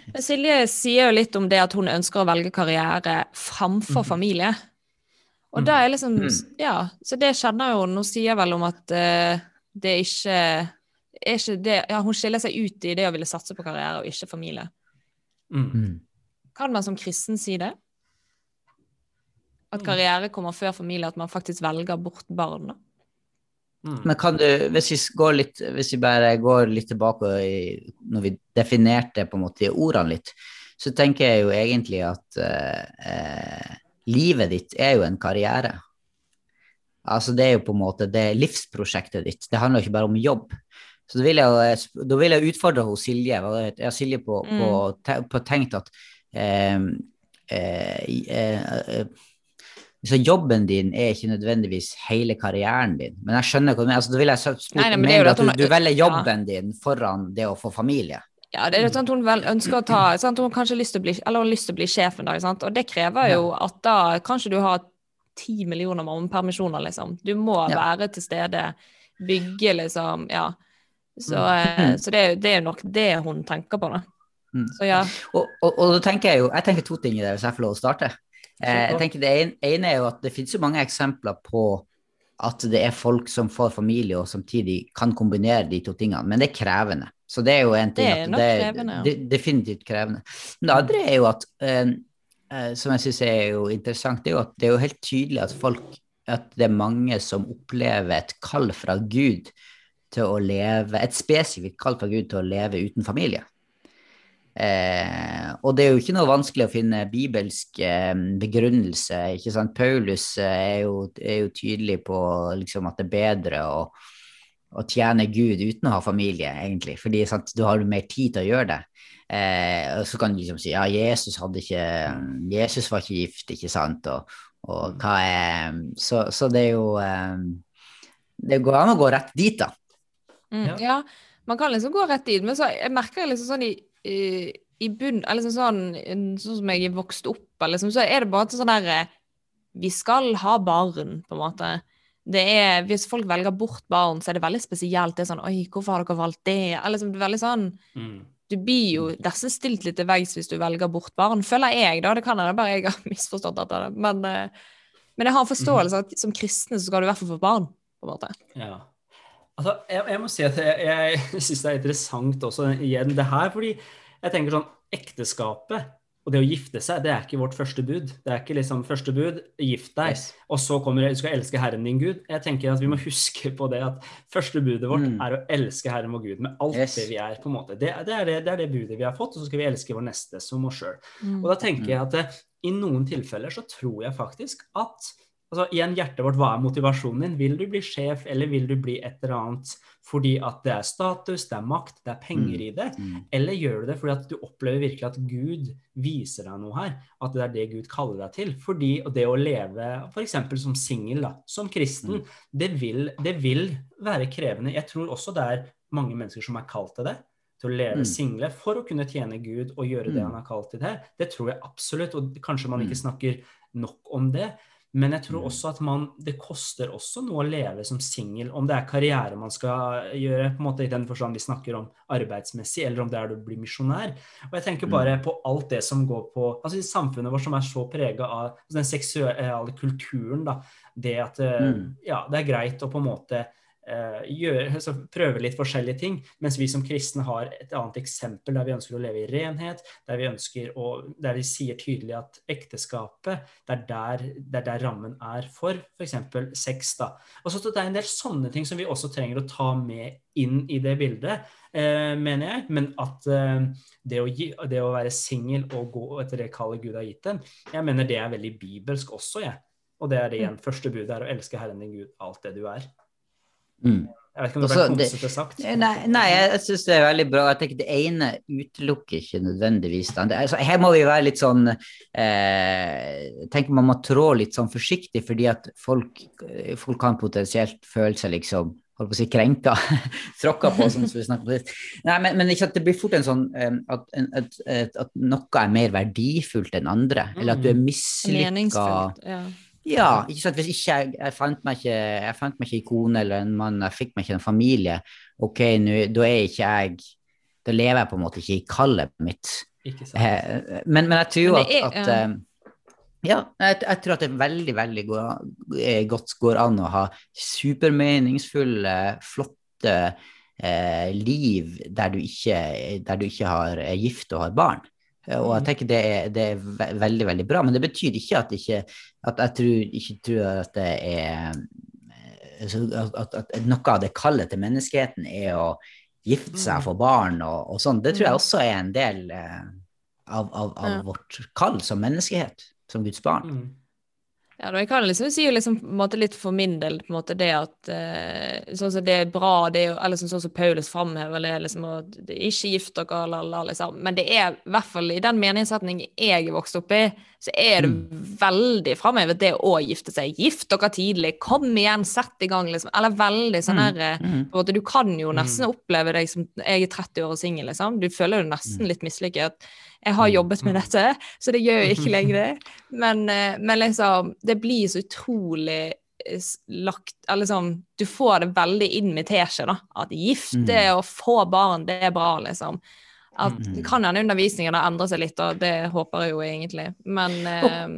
S3: Mm. Silje sier jo litt om det at hun ønsker å velge karriere framfor
S2: Mhm.
S3: familie. Og
S2: Mm.
S3: da er liksom
S1: Mm.
S3: Ja, så det kjenner jo hun. Hun sier vel om at uh, det er ikke er ikke det, ja, Hun skiller seg ut i det å ville satse på karriere og ikke familie.
S2: Mm.
S3: Kan man som kristen si det? At
S2: Mm.
S3: karriere kommer før familie, at man faktisk velger bort barn? da?
S2: Mm.
S1: Men kan du, hvis vi, går litt, hvis vi bare går litt tilbake i, når vi definerte på en måte ordene litt, så tenker jeg jo egentlig at eh, eh, livet ditt er jo en karriere. Altså det er jo på en måte det er livsprosjektet ditt. Det handler jo ikke bare om jobb. Så da vil jeg, da vil jeg utfordre hos Silje. Jeg har Silje på, på, på tenkt at eh, eh, eh, eh, så jobben din er ikke nødvendigvis hele karrieren din. Men jeg skjønner hva du mener. Altså, da vil jeg spørre,
S3: Nei, nei, men det jo
S1: mener du at du,
S3: hun-
S1: du velger
S3: ja.
S1: jobben din foran det å få familie?
S3: Ja, det er sånn at hun vel ønsker å ta sant? Hun har kanskje lyst til å bli, eller hun har lyst til å bli sjef en dag, sant? og det krever jo at da kanskje du har ti millioner mammapermisjoner, liksom. Du må
S1: Ja.
S3: være til stede, bygge, liksom, ja. Så,
S1: Mm.
S3: eh, så det, det er jo nok det hun tenker på, da.
S1: Mm.
S3: Så ja.
S1: Og, og, og da tenker jeg jo jeg tenker to ting i det, hvis jeg får lov å starte. Eh, jeg tenker Det ene, er jo at det finnes jo mange eksempler på at det er folk som får familie og samtidig kan kombinere de to tingene, men det er krevende. Så det er jo en ting
S3: Det er
S1: det
S3: krevende, ja.
S1: definitivt krevende. Men det andre er jo at, eh, eh, som jeg syns er jo interessant, det er jo at det er jo helt tydelig at folk at det er mange som opplever et kall fra Gud til å leve, et spesifikt kall fra Gud til å leve uten familie. Eh, og det er jo ikke noe vanskelig å finne bibelsk eh, begrunnelse. ikke sant? Paulus eh, er, jo, er jo tydelig på liksom, at det er bedre å, å tjene Gud uten å ha familie, egentlig. Fordi sant, du har mer tid til å gjøre det. Eh, og så kan du liksom si ja, Jesus hadde ikke Jesus var ikke gift, ikke sant? Og, og hva er Så, så det er jo eh, Det går an å gå rett dit, da.
S3: Mm,
S2: Ja.
S3: ja. Man kan liksom gå rett dit, men så jeg merker liksom sånn i, i, i bunn, eller liksom sånn, sånn som jeg er vokst opp, eller liksom, så er det bare sånn der eh, Vi skal ha barn, på en måte. Det er, hvis folk velger bort barn, så er det veldig spesielt. Det er sånn Oi, hvorfor har dere valgt det? Eller liksom, det er veldig sånn
S2: Mm.
S3: Du blir jo disse stilt litt til veggs hvis du velger bort barn, føler jeg, da. Det kan hende bare jeg har misforstått dette, men, eh, men jeg har en forståelse av at som kristne så skal du i hvert fall få barn, på en måte.
S2: Ja. Altså, jeg, jeg må si at jeg, jeg syns det er interessant også igjen det her, fordi jeg tenker sånn Ekteskapet og det å gifte seg, det er ikke vårt første bud. Det er ikke liksom første bud, gift deg,
S1: Yes.
S2: og så kommer du skal elske Herren din Gud. Jeg tenker at vi må huske på det at første budet vårt
S1: Mm.
S2: er å elske Herren vår Gud med alt
S1: Yes.
S2: det vi er. på en måte. Det, det, er det, det er det budet vi har fått, og så skal vi elske vår neste som oss sjøl.
S3: Mm.
S2: Og da tenker jeg at eh, i noen tilfeller så tror jeg faktisk at altså Igjen, hjertet vårt, hva er motivasjonen din? Vil du bli sjef, eller vil du bli et eller annet fordi at det er status, det er makt, det er penger i det?
S1: Mm.
S2: Eller gjør du det fordi at du opplever virkelig at Gud viser deg noe her? At det er det Gud kaller deg til? Fordi det å leve f.eks. som singel, som kristen, det, vil, det vil være krevende. Jeg tror også det er mange mennesker som er kalt til det. Til å leve
S1: Mm.
S2: single for å kunne tjene Gud og gjøre det
S1: Mm.
S2: han har kalt til det. Det tror jeg absolutt. Og kanskje man ikke
S1: Mm.
S2: snakker nok om det. Men jeg tror
S1: Mm.
S2: også at man, det koster også noe å leve som singel. Om det er karriere man skal gjøre, på en måte i den forstand vi snakker om arbeidsmessig, eller om det er å bli misjonær. Og jeg tenker bare på alt det som går på altså i samfunnet vårt som er så prega av altså den seksuelle kulturen. da, Det at eh,
S1: Mm.
S2: ja, det er greit å på en måte gjøre, altså prøve litt forskjellige ting, mens vi som kristne har et annet eksempel der vi ønsker å leve i renhet, der vi ønsker å, der vi sier tydelig at ekteskapet, det er der, det er der rammen er for f.eks. sex. da. Og så Det er en del sånne ting som vi også trenger å ta med inn i det bildet, eh, mener jeg. Men at eh, det, å gi, det å være singel og gå etter det kallet Gud har gitt dem, jeg mener det er veldig bibelsk også, jeg. Og det er det igjen. Første budet er å elske Herren din Gud alt det du er.
S1: Mm.
S2: Jeg vet ikke om det ble
S1: Altså, det-
S2: konsete sagt.
S1: Nei, nei, jeg, syns det er veldig bra. Jeg tenker Det ene utelukker ikke nødvendigvis det andre. Altså, her må vi være litt sånn eh, Jeg tenker man må trå litt sånn forsiktig, fordi at folk, eh, folk kan potensielt føle seg liksom holdt på å si krenka, tråkka på, som vi snakket om sist. Nei, men, men ikke at det blir fort en sånn eh, at, at, at, at noe er mer verdifullt enn andre, eller at du er mislykka
S3: Meningsfullt. Ja.
S1: Ja, ikke sant. Hvis ikke jeg, jeg, fant meg ikke, jeg fant meg ikke en kone eller en mann, jeg fikk meg ikke en familie, ok, nu, da er ikke jeg Da lever jeg på en måte ikke i kallet mitt.
S2: Ikke sant.
S1: Eh, Men, men jeg tror
S3: Men er-
S1: at
S3: at
S1: eh, ja, jeg, jeg tror at det veldig, veldig går, eh, godt går an å ha supermeningsfulle, flotte eh, liv der du, ikke, der du ikke har, er gift og har barn. Eh, Og jeg tenker det er, det er veldig, veldig bra, men det betyr ikke at, ikke, at jeg tror, ikke tror at det er eh, at, at, at noe av det kallet til menneskeheten er å gifte seg, få barn og, og sånn. Det tror jeg også er en del eh, av, av, av vårt kall som menneskehet, som Guds barn.
S2: Mm.
S3: Ja, jeg kan liksom si liksom litt for min del på en måte det at eh, sånn som det er bra, det er eller sånn som Paulus framhever det, liksom at det er ikke gift dere, la, liksom. Men det er i hvert fall i den meningssetningen jeg er vokst opp i, så er det veldig framhevet det å gifte seg. Gift dere tidlig, kom igjen, sett i gang, liksom. Eller veldig sånn her eh,
S1: Mm.
S3: på en måte, Du kan jo nesten oppleve deg som Jeg er 30 år og singel, liksom. Du føler jo nesten litt mislykket. Jeg har jobbet med dette, så det gjør jeg ikke lenger. Men, eh, men liksom, det blir så utrolig eh, lagt eller liksom, Du får det veldig inn med teskje, da. At gifte og få barn, det er bra, liksom. At,
S1: Mm.
S3: Kan hende undervisningen har endret seg litt, og det håper jeg jo egentlig. Men eh,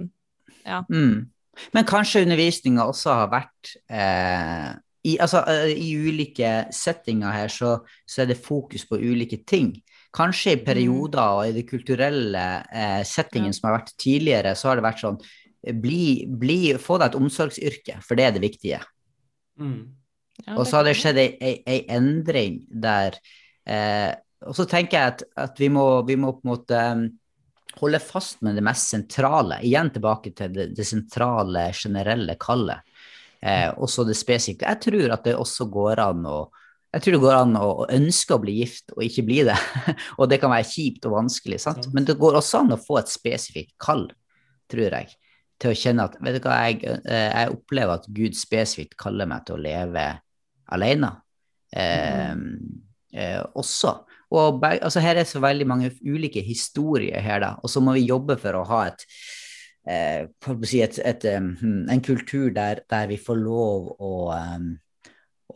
S3: ja.
S1: Mm. Men kanskje undervisninga også har vært eh, i, altså, eh, I ulike settinger her så, så er det fokus på ulike ting. Kanskje i perioder og i det kulturelle eh, settingen som har vært tidligere, så har det vært sånn eh, bli, bli, Få deg et omsorgsyrke, for det er det viktige.
S2: Mm.
S3: ja
S1: Og så har det skjedd ei, ei, ei endring der eh, Og så tenker jeg at, at vi, må, vi må på en måte um, holde fast med det mest sentrale. Igjen tilbake til det, det sentrale, generelle kallet. Eh, også det spesifikke. Jeg tror at det også går an å jeg tror det går an å, å ønske å bli gift og ikke bli det. og det kan være kjipt og vanskelig, sant? Men det går også an å få et spesifikt kall, tror jeg. Til å kjenne at vet du hva, jeg, eh, jeg opplever at Gud spesifikt kaller meg til å leve alene. Eh, eh, også. Og altså, her er så veldig mange ulike historier her, da. Og så må vi jobbe for å ha et eh, et, et, um, en kultur der, der vi får lov å um,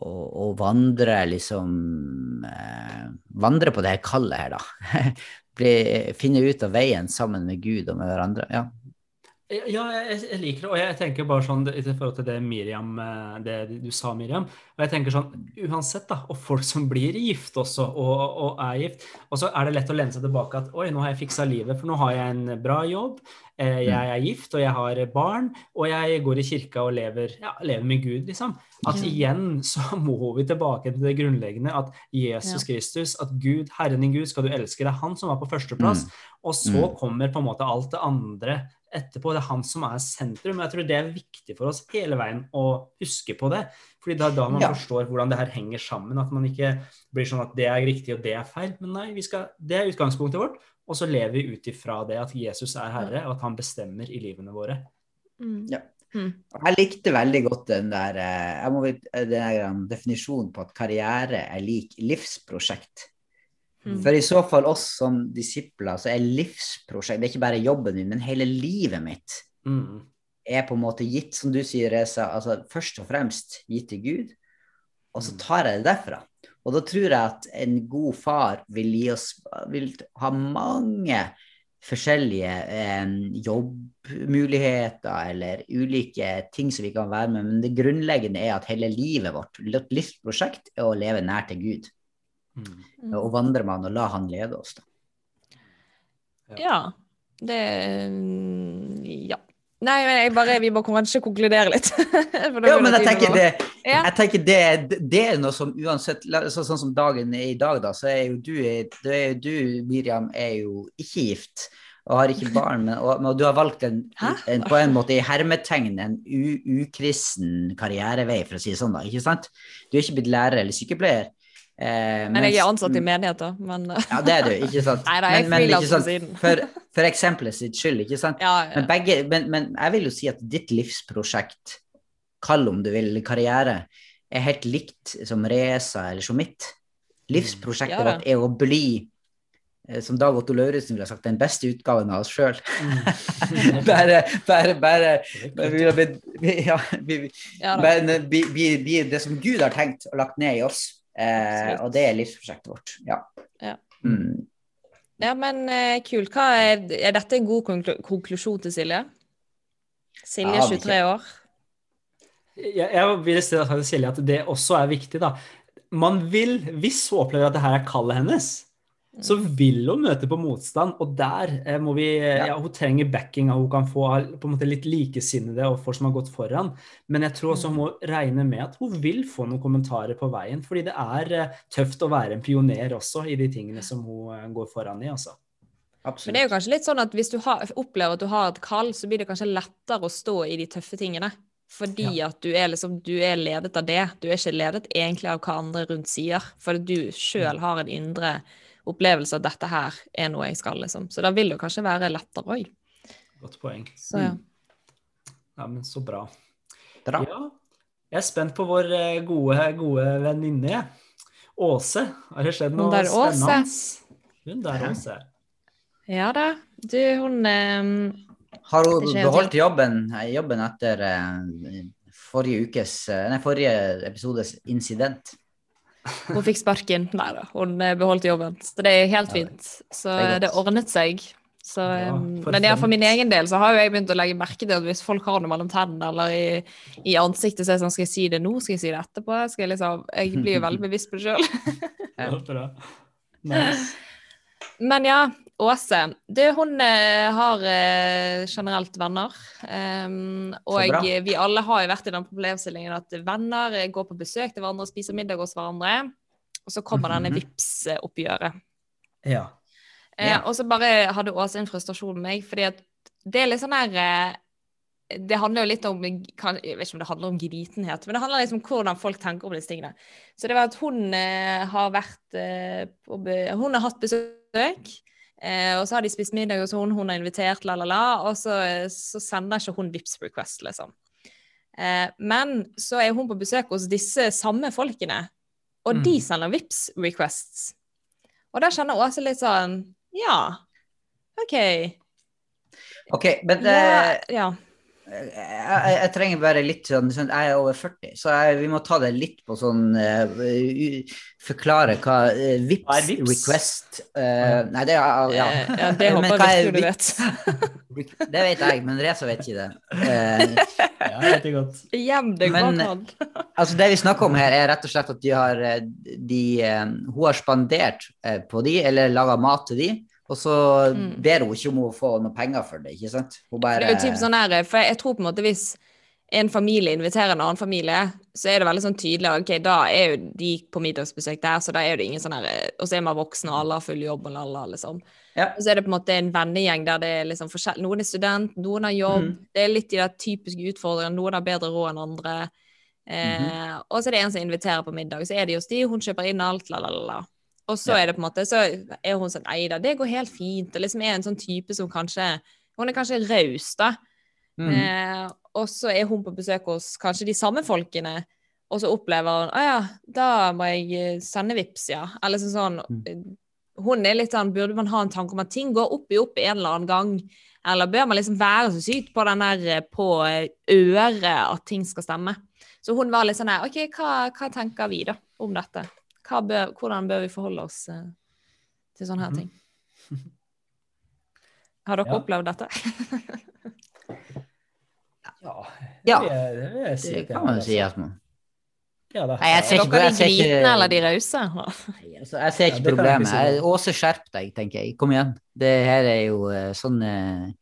S1: å, å vandre liksom eh, Vandre på det her kallet her, da. Bli, finne ut av veien sammen med Gud og med hverandre. Ja.
S2: Ja, jeg, jeg liker det, og jeg tenker bare sånn i forhold til det Miriam, eh, det du sa, Miriam. Og jeg tenker sånn, uansett da, og folk som blir gift også, og, og er gift, og så er det lett å lene seg tilbake at oi, nå har jeg fiksa livet, for nå har jeg en bra jobb, eh, jeg er gift, og jeg har barn, og jeg går i kirka og lever, ja, lever med Gud, liksom. At igjen så må vi tilbake til det grunnleggende, at Jesus Kristus, at Gud, Herren din Gud, skal du elske, det er han som var på førsteplass, og så
S1: Mm.
S2: kommer på en måte alt det andre etterpå. Det er han som er sentrum. Jeg tror det er viktig for oss hele veien å huske på det. Fordi det er da man
S1: Ja.
S2: forstår hvordan det her henger sammen. At man ikke blir sånn at det er riktig og det er feil. Men nei, vi skal, det er utgangspunktet vårt. Og så lever vi ut ifra det at Jesus er herre, og at han bestemmer i livene våre.
S3: Mm.
S1: Ja.
S3: Mm.
S1: Jeg likte veldig godt den der, eh, jeg må, den der um, definisjonen på at karriere er lik livsprosjekt.
S3: Mm.
S1: For i så fall oss som disipler, så er livsprosjekt Det er ikke bare jobben min, men hele livet mitt
S2: Mm.
S1: er på en måte gitt, som du sier, Reza, altså først og fremst gitt til Gud, og så
S2: Mm.
S1: tar jeg det derfra. Og da tror jeg at en god far vil gi oss vil ha mange forskjellige eh, jobbmuligheter eller ulike ting som vi kan være med, men det grunnleggende er at hele livet vårt, vårt livsprosjekt, er å leve nær til Gud.
S2: Mm.
S1: Og vandre med han og la han lede oss. Da.
S3: Ja. Det mm, Ja. Nei, men jeg bare, vi må kanskje konkludere litt. For
S1: Ja, men jeg tenker det, jeg tenker det, det er noe som uansett så, Sånn som dagen er i dag, da, så er jo du, er jo du, Miriam, er jo ikke gift. og har ikke barn, men, og, og du har valgt en, en, på en måte i hermetegn en u- ukristen karrierevei, for å si det sånn, da, ikke sant? Du er ikke blitt lærer eller sykepleier. Eh,
S3: Men jeg er ansatt i menigheter. Men
S1: Ja, det er du, ikke sant?
S3: Nei da, jeg
S1: Men- men ikke sant. For, for eksempelet sitt skyld, ikke sant?
S3: ja,
S1: Men, begge, men, men jeg vil jo si at ditt livsprosjekt, kall om du vil, karriere, er helt likt som Reza eller som mitt. Livsprosjektet
S3: Ja
S1: vårt er å bli, eh, som Dag Otto Lauritzen ville ha sagt, den beste utgaven av oss sjøl. bare, bare, bare vi vi, ja, vi, vi,
S3: ja da.
S1: bare det som Gud har tenkt og lagt ned i oss. Eh, og det er livsprosjektet vårt. Ja.
S3: Ja.
S1: Mm.
S3: Ja, men eh, kult. Hva er, er dette en god konklu konklusjon til Silje? Silje,
S1: Ja,
S3: 23 år.
S2: Jeg, jeg vil si til Silje at det også er viktig, da. Man vil, hvis hun opplever at det her er kallet hennes, så vil hun møte på motstand, og der eh, må vi
S1: Ja.
S2: ja. Hun trenger backing, og hun kan få på en måte litt likesinnede og folk som har gått foran. Men jeg tror også hun må regne med at hun vil få noen kommentarer på veien, fordi det er eh, tøft å være en pioner også i de tingene som hun eh, går foran i, altså.
S3: Men det er jo kanskje litt sånn at hvis du har, opplever at du har et kall, så blir det kanskje lettere å stå i de tøffe tingene. Fordi at du er, liksom, du er ledet av det. Du er ikke ledet egentlig av hva andre rundt sier. For du sjøl har en indre opplevelse at dette her er noe jeg skal, liksom. Så da vil det kanskje være lettere òg.
S2: Godt poeng.
S3: Så ja.
S2: Ja, men så bra.
S1: Bra.
S2: Ja, jeg er spent på vår eh, gode, gode venninne. Åse. Har det skjedd noe
S3: der Åse.
S2: spennende? Hun der Åse.
S3: ja da. Du, hun eh,
S1: Har hun beholdt jobben, jobben etter eh, forrige ukes, eh, nei, forrige episodes incident?
S3: Hun fikk sparken. Nei da, hun eh, beholdt jobben. Så det er helt fint. Så
S1: det
S3: ordnet seg. Så,
S2: Ja,
S3: eh, men ja, for min egen del så har jo jeg begynt å legge merke til at hvis folk har noe mellom tennene eller i, i ansiktet, så er det sånn Skal jeg si det nå? Skal jeg si det etterpå? Skal jeg liksom Jeg blir jo veldig bevisst på det sjøl.
S2: Nice.
S3: Men ja, Åse. Du, hun eh, har eh, generelt venner. Um, og vi alle har jo vært i den problemstillingen at venner eh, går på besøk til hverandre og spiser middag hos hverandre. Og så kommer denne
S1: vips
S3: Vipps-oppgjøret.
S2: Ja.
S1: Ja.
S3: og så bare hadde Åse en frustrasjon med meg, fordi at det er litt sånn her Det handler jo litt om Jeg vet ikke om det handler om gevitenhet, men det handler liksom om hvordan folk tenker om disse tingene. Så det var at hun har vært Hun har hatt besøk. Eh, og så har de spist middag hos hun, hun har invitert, la, la, la, og så, så sender ikke hun Vipps request, liksom. Eh, men så er hun på besøk hos disse samme folkene, og de
S2: Mm.
S3: sender Vipps requests. Og da kjenner Åse litt sånn Ja, OK.
S1: Ok, men
S3: Ja,
S1: eh,
S3: ja.
S1: Jeg, jeg, trenger bare litt sånn, sånn Jeg er over 40, så jeg, vi må ta det litt på sånn uh, Forklare hva uh, Vips,
S2: Hva er Vipps?
S1: request uh, Nei, det er ja.
S3: Ja, det håper jeg virkelig du vet.
S1: Det vet jeg, men Reza vet ikke det. Uh,
S2: ja, vet det godt.
S3: Gjem deg
S1: Men-
S3: bak han.
S1: altså Det vi snakker om her, er rett og slett at de har, de, hun har spandert på de, eller laga mat til de, og så
S3: Mm.
S1: ber hun ikke om å få noe penger for det, ikke sant? Hun
S3: Det er jo typ sånn her, for jeg tror på en måte hvis en familie inviterer en annen familie, så er det veldig sånn tydelig ok, da er jo de på middagsbesøk der, så da er det ingen sånn her Og så er man voksen, og alle har full jobb, og alle, liksom.
S1: Ja.
S3: Og så er det på en måte en vennegjeng der det er liksom forskjell... Noen er student, noen har jobb.
S1: Mm.
S3: Det er litt de der typiske utfordringene. Noen har bedre råd enn andre. Eh,
S1: Mhm.
S3: Og så er det en som inviterer på middag. Så er det hos de, hun kjøper inn alt, la, la, la. Og så er det på en måte, så er hun sånn Nei da, det går helt fint. Det liksom er en sånn type som kanskje Hun er kanskje raus, da.
S1: Mm.
S3: Eh, og så er hun på besøk hos kanskje de samme folkene, og så opplever hun Å ja, da må jeg eh, sende vips, ja. Eller sånn sånn eh, Hun er litt sånn Burde man ha en tanke om at ting går opp i opp en eller annen gang? Eller bør man liksom være så sykt på den der eh, på øret at ting skal stemme? Så hun var litt sånn her OK, hva, hva tenker vi da om dette? Hva bør, hvordan bør vi forholde oss eh, til sånne her
S2: Mhm.
S3: ting? Har dere
S2: Ja.
S3: opplevd dette?
S2: Ja,
S1: Ja,
S2: det, det,
S1: det.
S2: Det
S1: kan man jo si
S2: altså.
S1: at man
S2: Ja.
S1: Nei, jeg ser
S3: Er
S1: ikke-
S3: dere de
S1: jeg ser ikke-
S3: gritne eller de rause?
S1: Altså, jeg ser ikke problemet.
S2: si
S1: Åse, skjerp deg, tenker jeg. Kom igjen. Det her er jo eh, sånn eh,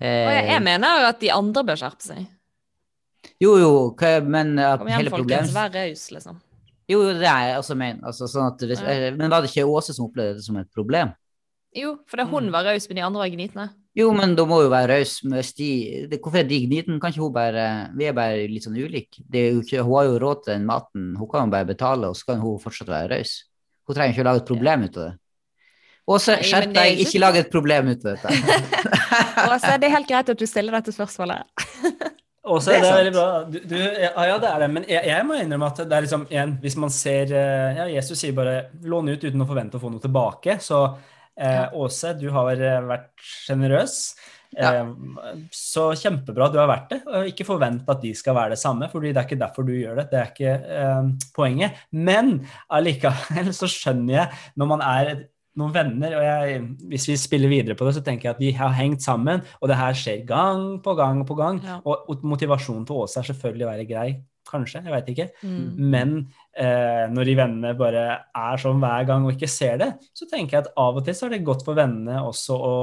S3: jeg,
S1: eh,
S3: jeg mener at de andre bør skjerpe seg.
S1: Jo, jo, men at
S3: Kom igjen,
S1: hele
S3: folkens,
S1: problemet
S3: vær raus, liksom.
S1: Jo, jo, det er jeg også mener. Altså, sånn at, hvis-
S3: Ja.
S1: eh, Men var det ikke Åse som opplevde det som et problem?
S3: Jo, fordi hun
S2: Mm.
S3: var raus, men de andre var gnitne.
S1: Jo, men da må jo være raus Hvorfor er de gnitne? Kan ikke hun bare Vi er bare litt sånn ulike. Det er jo ikke, hun har jo råd til den maten. Hun kan jo bare betale, og så kan hun fortsatt være raus. Hun trenger ikke å lage et problem ut av det. Åse, skjerp
S3: er
S1: deg,
S3: ikke
S1: ikke lag et problem ut av dette.
S3: Åse, det er helt greit at du stiller dette spørsmålet.
S1: Det
S2: det
S1: er det,
S2: veldig bra. Du, du, ja, ja, det er det. Men jeg, jeg må innrømme at det er liksom igjen, hvis man ser eh, ja, Jesus sier bare 'lån ut uten å forvente å få noe tilbake'. Så eh. Åse, du har eh, vært sjenerøs. Eh, så kjempebra du har vært det. Og ikke forvent at de skal være det samme, for det er ikke derfor du gjør det. Det er ikke eh, poenget. Men allikevel så skjønner jeg når man er et noen venner, og jeg, hvis vi spiller videre på det, så tenker jeg at de har hengt sammen, og det her skjer gang på gang på gang.
S3: Ja.
S2: Og, og motivasjonen til Åse er selvfølgelig å være grei, kanskje, jeg veit ikke.
S3: Mm.
S2: Men eh, når de vennene bare er sånn hver gang og ikke ser det, så tenker jeg at av og til så er det godt for vennene også å,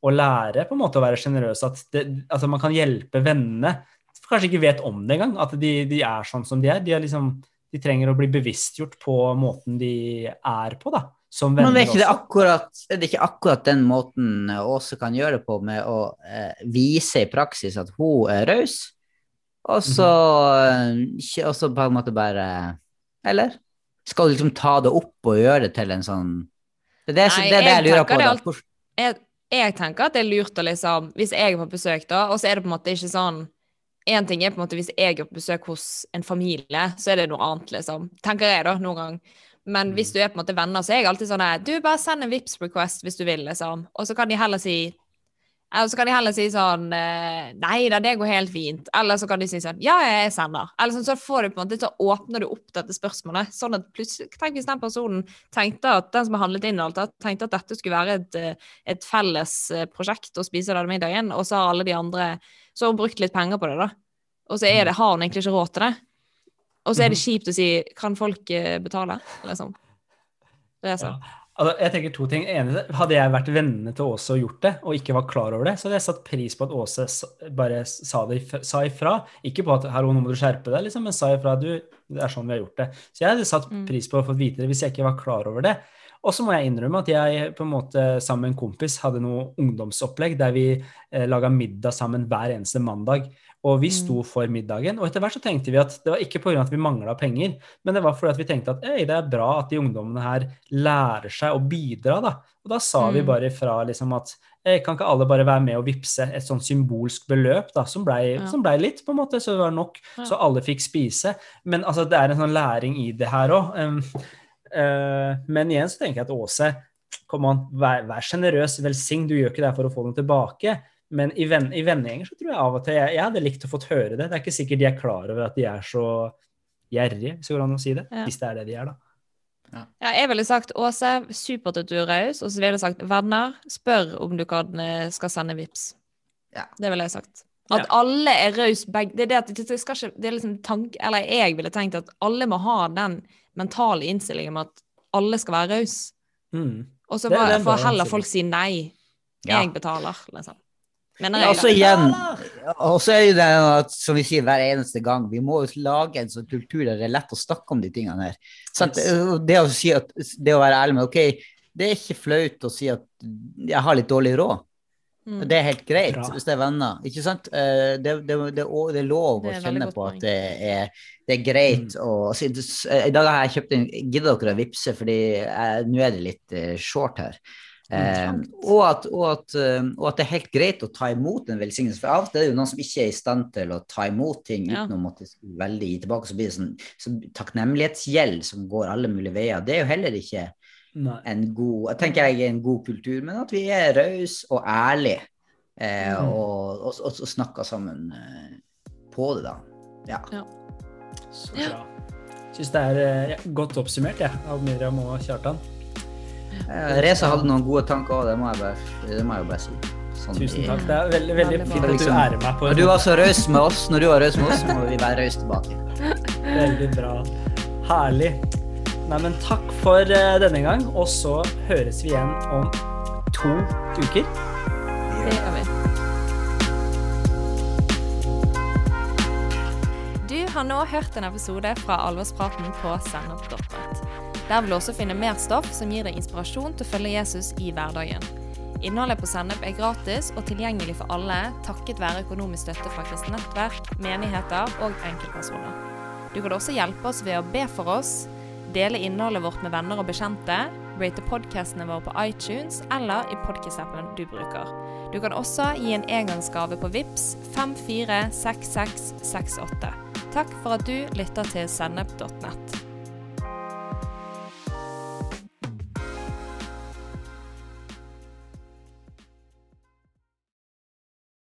S2: å lære på en måte å være sjenerøs. At, det- at man kan hjelpe vennene kanskje ikke vet om det engang, at de, de er sånn som de er. De, er liksom, de trenger å bli bevisstgjort på måten de er på, da. Som venner
S1: Men er ikke det akkurat, er det ikke akkurat den måten Åse kan gjøre det på, med å eh, vise i praksis at hun er raus, og så
S2: mm
S1: eh, så på en måte bare Eller? Skal du liksom ta det opp og gjøre det til en sånn Det er det,
S3: Nei,
S1: det, er det jeg
S3: jeg
S1: lurer på.
S3: det
S1: Da.
S3: alt-
S1: Hvor-
S3: jeg, jeg tenker at det er lurt å liksom Hvis jeg er på besøk, da, og så er det på en måte ikke sånn Én ting er på en måte hvis jeg er på besøk hos en familie, så er det noe annet, liksom. Tenker jeg, da, noen gang. Men hvis du er på en måte venner, så er jeg alltid sånn her Du, bare send en Vipps request hvis du vil, liksom. Og så kan de heller si eller så kan de heller si sånn eh, Nei da, det går helt fint. Eller så kan de si sånn Ja, jeg sender. Eller sånn, så får du på en måte Så åpner du opp dette spørsmålet. Sånn at plutselig Tenk hvis den personen tenkte at den som har handlet inn alt, tenkte at dette skulle være et, eh, et felles eh, prosjekt å spise denne middagen, og så har alle de andre Så har hun brukt litt penger på det, da. Og så er det, har hun egentlig ikke råd til det. Og så er det kjipt å si Kan folk eh, betale? Liksom. Det er sånn.
S2: Ja. Altså, jeg tenker to ting. Ene, hadde jeg vært vennene til Åse og gjort det, og ikke var klar over det, så hadde jeg satt pris på at Åse bare sa, det, sa ifra. Ikke på at 'hallo, nå må du skjerpe deg', liksom, men sa ifra. Du, det er sånn vi har gjort det. Så jeg hadde satt
S3: Mm.
S2: pris på å få vite det hvis jeg ikke var klar over det. Og så må jeg innrømme at jeg på en måte sammen med en kompis hadde noe ungdomsopplegg der vi eh, laga middag sammen hver eneste mandag. Og vi
S3: Mm.
S2: sto for middagen. Og etter hvert så tenkte vi at det var ikke pga. at vi mangla penger, men det var fordi at vi tenkte at «Ei, det er bra at de ungdommene her lærer seg å bidra. da. Og da sa vi
S3: Mm.
S2: bare ifra liksom at «Ei, kan ikke alle bare være med og vippse et sånn symbolsk beløp da, som blei
S3: Ja.
S2: ble litt, på en måte, så det var nok,
S3: Ja.
S2: så alle fikk spise. Men altså, det er en sånn læring i det her òg. men igjen så tenker jeg at Åse, kom an, vær, vær sjenerøs, velsign. Du gjør ikke det her for å få noe tilbake. Men i, venn, i vennegjenger så tror jeg av og til jeg, jeg hadde likt å fått høre det. Det er ikke sikkert de er klar over at de er så gjerrige, hvis det går an å si det.
S3: Ja.
S2: Hvis det er det de er, da.
S3: Ja, jeg ville sagt Åse, supert at du er raus. Og så ville jeg sagt venner, spør om du kan, eh, skal sende vips.
S1: Ja.
S3: Det ville jeg sagt. At
S2: Ja.
S3: alle er raus begge Det er det at det skal ikke Det er liksom tank... Eller jeg ville tenkt at alle må ha den mentale innstillingen med at alle skal være raus.
S2: Mm.
S3: Og så får heller folk si nei.
S1: Ja.
S3: Jeg betaler, liksom. Mener jeg,
S1: også
S3: da.
S1: igjen, og så er jo det at, som vi sier hver eneste gang, vi må jo lage en sånn kultur der det er lett å snakke om de tingene her.
S2: Sånn,
S1: Det å si at, det å være ærlig med, ok, det er ikke flaut å si at jeg har litt dårlig råd.
S3: Mm.
S1: Det er helt greit
S2: Bra.
S1: hvis det er venner, ikke sant? Eh, Det, det, det, det er lov
S3: Det
S1: å
S3: er veldig
S1: kjenne på at det er, det er greit å si, I dag har jeg kjøpt en Gidder dere å vippse, fordi eh, nå er det litt short her. Eh, og, at, og, at, eh, og at det er helt greit å ta imot en velsignelse. For av og til er det jo noen som ikke er i stand til å ta imot ting
S3: Ja.
S1: uten å måtte veldig gi tilbake. Så blir det sånn så takknemlighetsgjeld som går alle mulige veier. Det er jo heller ikke
S2: Nei.
S1: en god Jeg tenker jeg er en god kultur, men at vi er rause og ærlige. Eh,
S2: Mm.
S1: og, og, og, snakker sammen eh, på det, da. Ja.
S2: Så
S3: Ja.
S2: bra. Syns det er eh, ja, godt oppsummert, jeg, av Miriam og Kjartan.
S1: Eh, Reza hadde noen gode tanker òg, det, må jeg bare- det må jeg jo bare si. Sånn
S2: Tusen takk. Det er veldig, veldig fint at du
S1: Liksom-
S2: ærer meg på
S1: Når du var så raus med oss, når du var raus med oss, må vi være rause tilbake.
S2: Veldig bra. Herlig. Nei, men takk for eh, denne gang, og så høres vi igjen om to uker.
S3: Det gjør vi. Du har nå hørt en episode fra Alvorspraten på sennep.net. Der vil du også finne mer stoff som gir deg inspirasjon til å følge Jesus i hverdagen. Innholdet på Sennep er gratis og tilgjengelig for alle takket være økonomisk støtte fra kristent nettverk, menigheter og enkeltpersoner. Du kan også hjelpe oss ved å be for oss, dele innholdet vårt med venner og bekjente, rate podkastene våre på iTunes eller i podkast-appen du bruker. Du kan også gi en engangsgave på VIPS 546668. Takk for at du lytter til sennep.nett.